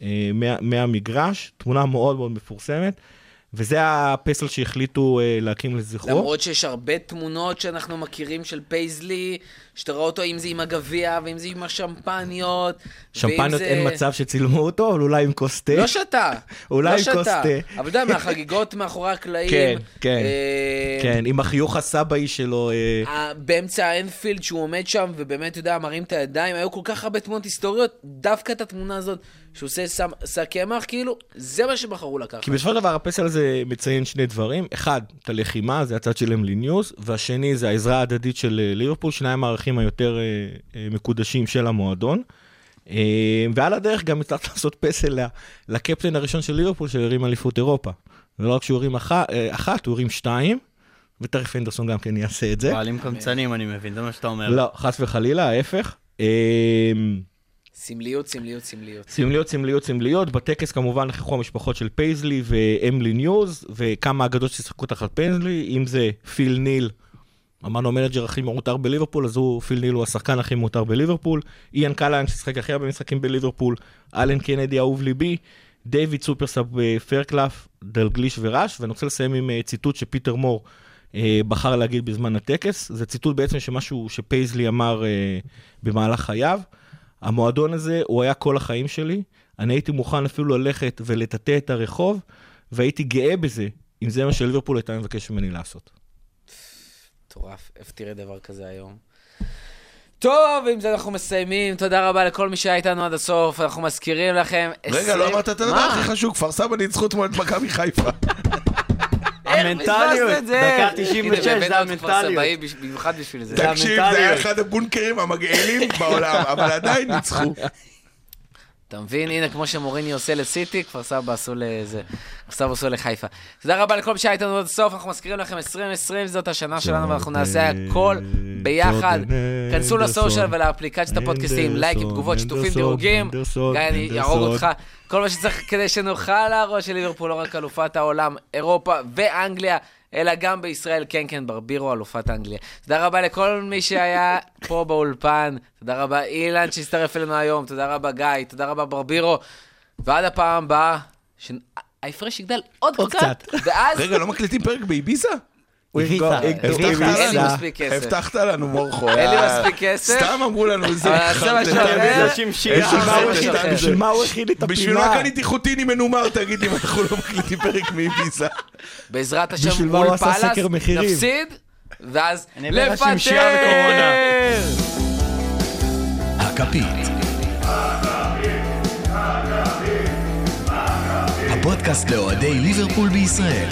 אה, מה, מהמגרש, תמונה מאוד מאוד מפורסמת, וזה הפסל שהחליטו להקים לזכרו. למרות שיש הרבה תמונות שאנחנו מכירים של פייזלי, שאתה רואה אותו אם זה עם הגביע, ואם זה עם השמפניות. שמפניות זה- אין מצב שצילמו אותו, אבל אולי עם כוס תה. לא שתה. אולי לא עם כוס. תה. אבל אתה יודע, מהחגיגות מאחורי הקלעים. כן, כן. אה, כן, עם החיוך הסבאי שלו. אה, באמצע האנפילד, שהוא עומד שם, ובאמת, אתה יודע, מרים את הידיים, היו כל כך הרבה תמונות היסטוריות, דווקא את התמונה הזאת, שהוא עושה שק קמח, כאילו, זה מה שבחרו לקחת. כי בסופו של דבר הפסל הזה מציין שני דברים. אחד, את הלחימה, זה הצד של אמלי ניוז, והשני זה העזרה ההדדית של אה, ליברפול, שניים הערכים היותר אה, אה, מקודשים של המועדון. אה, ועל הדרך גם הצלחת לעשות פסל לקפטן הראשון של ליברפול שהרים אליפות אירופה. ולא רק שהוא הרים אח- אחת, הוא הרים שתיים, ותכף הנדרסון גם כן יעשה את זה. בעלים קמצנים, אני מבין, זה מה שאתה אומר. לא, חס וחלילה, ההפך. סמליות, סמליות, סמליות. סמליות, סמליות, סמליות. בטקס כמובן נכחו המשפחות של פייזלי ואמלין יוז, וכמה אגדות ששיחקו תחת פייזלי, אם זה פיל ניל, אמרנו ה manager הכי מעוטר בליברפול, אז הוא, פיל ניל הוא השחקן הכי מעוטר בליברפול. איאן קלהאן ששיחק הכי הרבה משחקים בליברפול, אלן קנדי אהוב ליבי, דיוויד supersub פיירקלאף, דלגליש וראש, ואני רוצה לסיים עם אה, ציטוט שפיטר מור אה, בחר להגיד בזמן הטקס. זה ציטוט בעצם שמשהו שפייזלי אמר אה, במהלך חייו. המועדון הזה, הוא היה כל החיים שלי. אני הייתי מוכן אפילו ללכת ולטאטא את הרחוב, והייתי גאה בזה, אם זה מה שליברפול הייתה מבקש ממני לעשות. מטורף, איפה תראה דבר כזה היום? טוב, עם זה אנחנו מסיימים. תודה רבה לכל מי שהיה איתנו עד הסוף. אנחנו מזכירים לכם... רגע, 20 לא אמרת את הדבר? הכי חשוב, כפר סבא ניצחו אתמול את מכבי חיפה. המנטליות? דקה 96, הנה, זה המנטליות. במיוחד בשביל זה. תקשיב, זה היה. אחד הבונקרים המגעילים בעולם, אבל עדיין ניצחו. אתה מבין? הנה, כמו שמוריני עושה לסיטי, כפר סבא עשו לזה. כפר סבא עשו לחיפה. תודה רבה לכל מי שהיה איתנו עד הסוף, אנחנו מזכירים לכם, 2020 זאת השנה שלנו, ואנחנו נעשה הכל ביחד. כנסו לסושיאל ולאפליקציית הפודקאסטים, לייקים, תגובות, שיתופים, דירוגים. גיא, אני אהרוג אותך. כל מה שצריך כדי שנוכל להראות שליברפול לא רק אלופת העולם, אירופה ואנגליה, אלא גם בישראל, כן, כן, ברבירו, אלופת אנגליה. תודה רבה לכל מי שהיה פה באולפן. תודה רבה אילן שהצטרף אלינו היום. תודה רבה גיא, תודה רבה ברבירו. ועד הפעם הבאה, ש- ההפרש יגדל עוד עוד קצת. ואז רגע, לא מקליטים פרק באביזה? הוא הביסה, יפגע- הביסה. יפגע- אין לי מספיק כסף. הבטחת לנו, מורכו. אין לי אה, מספיק כסף. סתם אמרו לנו זה. בשביל מה הוא הכין- הכין את בשביל מה הפינה? קניתי חוטיני מנומר, תגיד אם אנחנו לא מקליטים פרק מאביזה. בעזרת השם בשביל מה מול הוא עשה פאלאס, סקר מחירים? נפסיד, ואז וקורונה. הכפית. הפודקאסט לאוהדי ליברפול בישראל.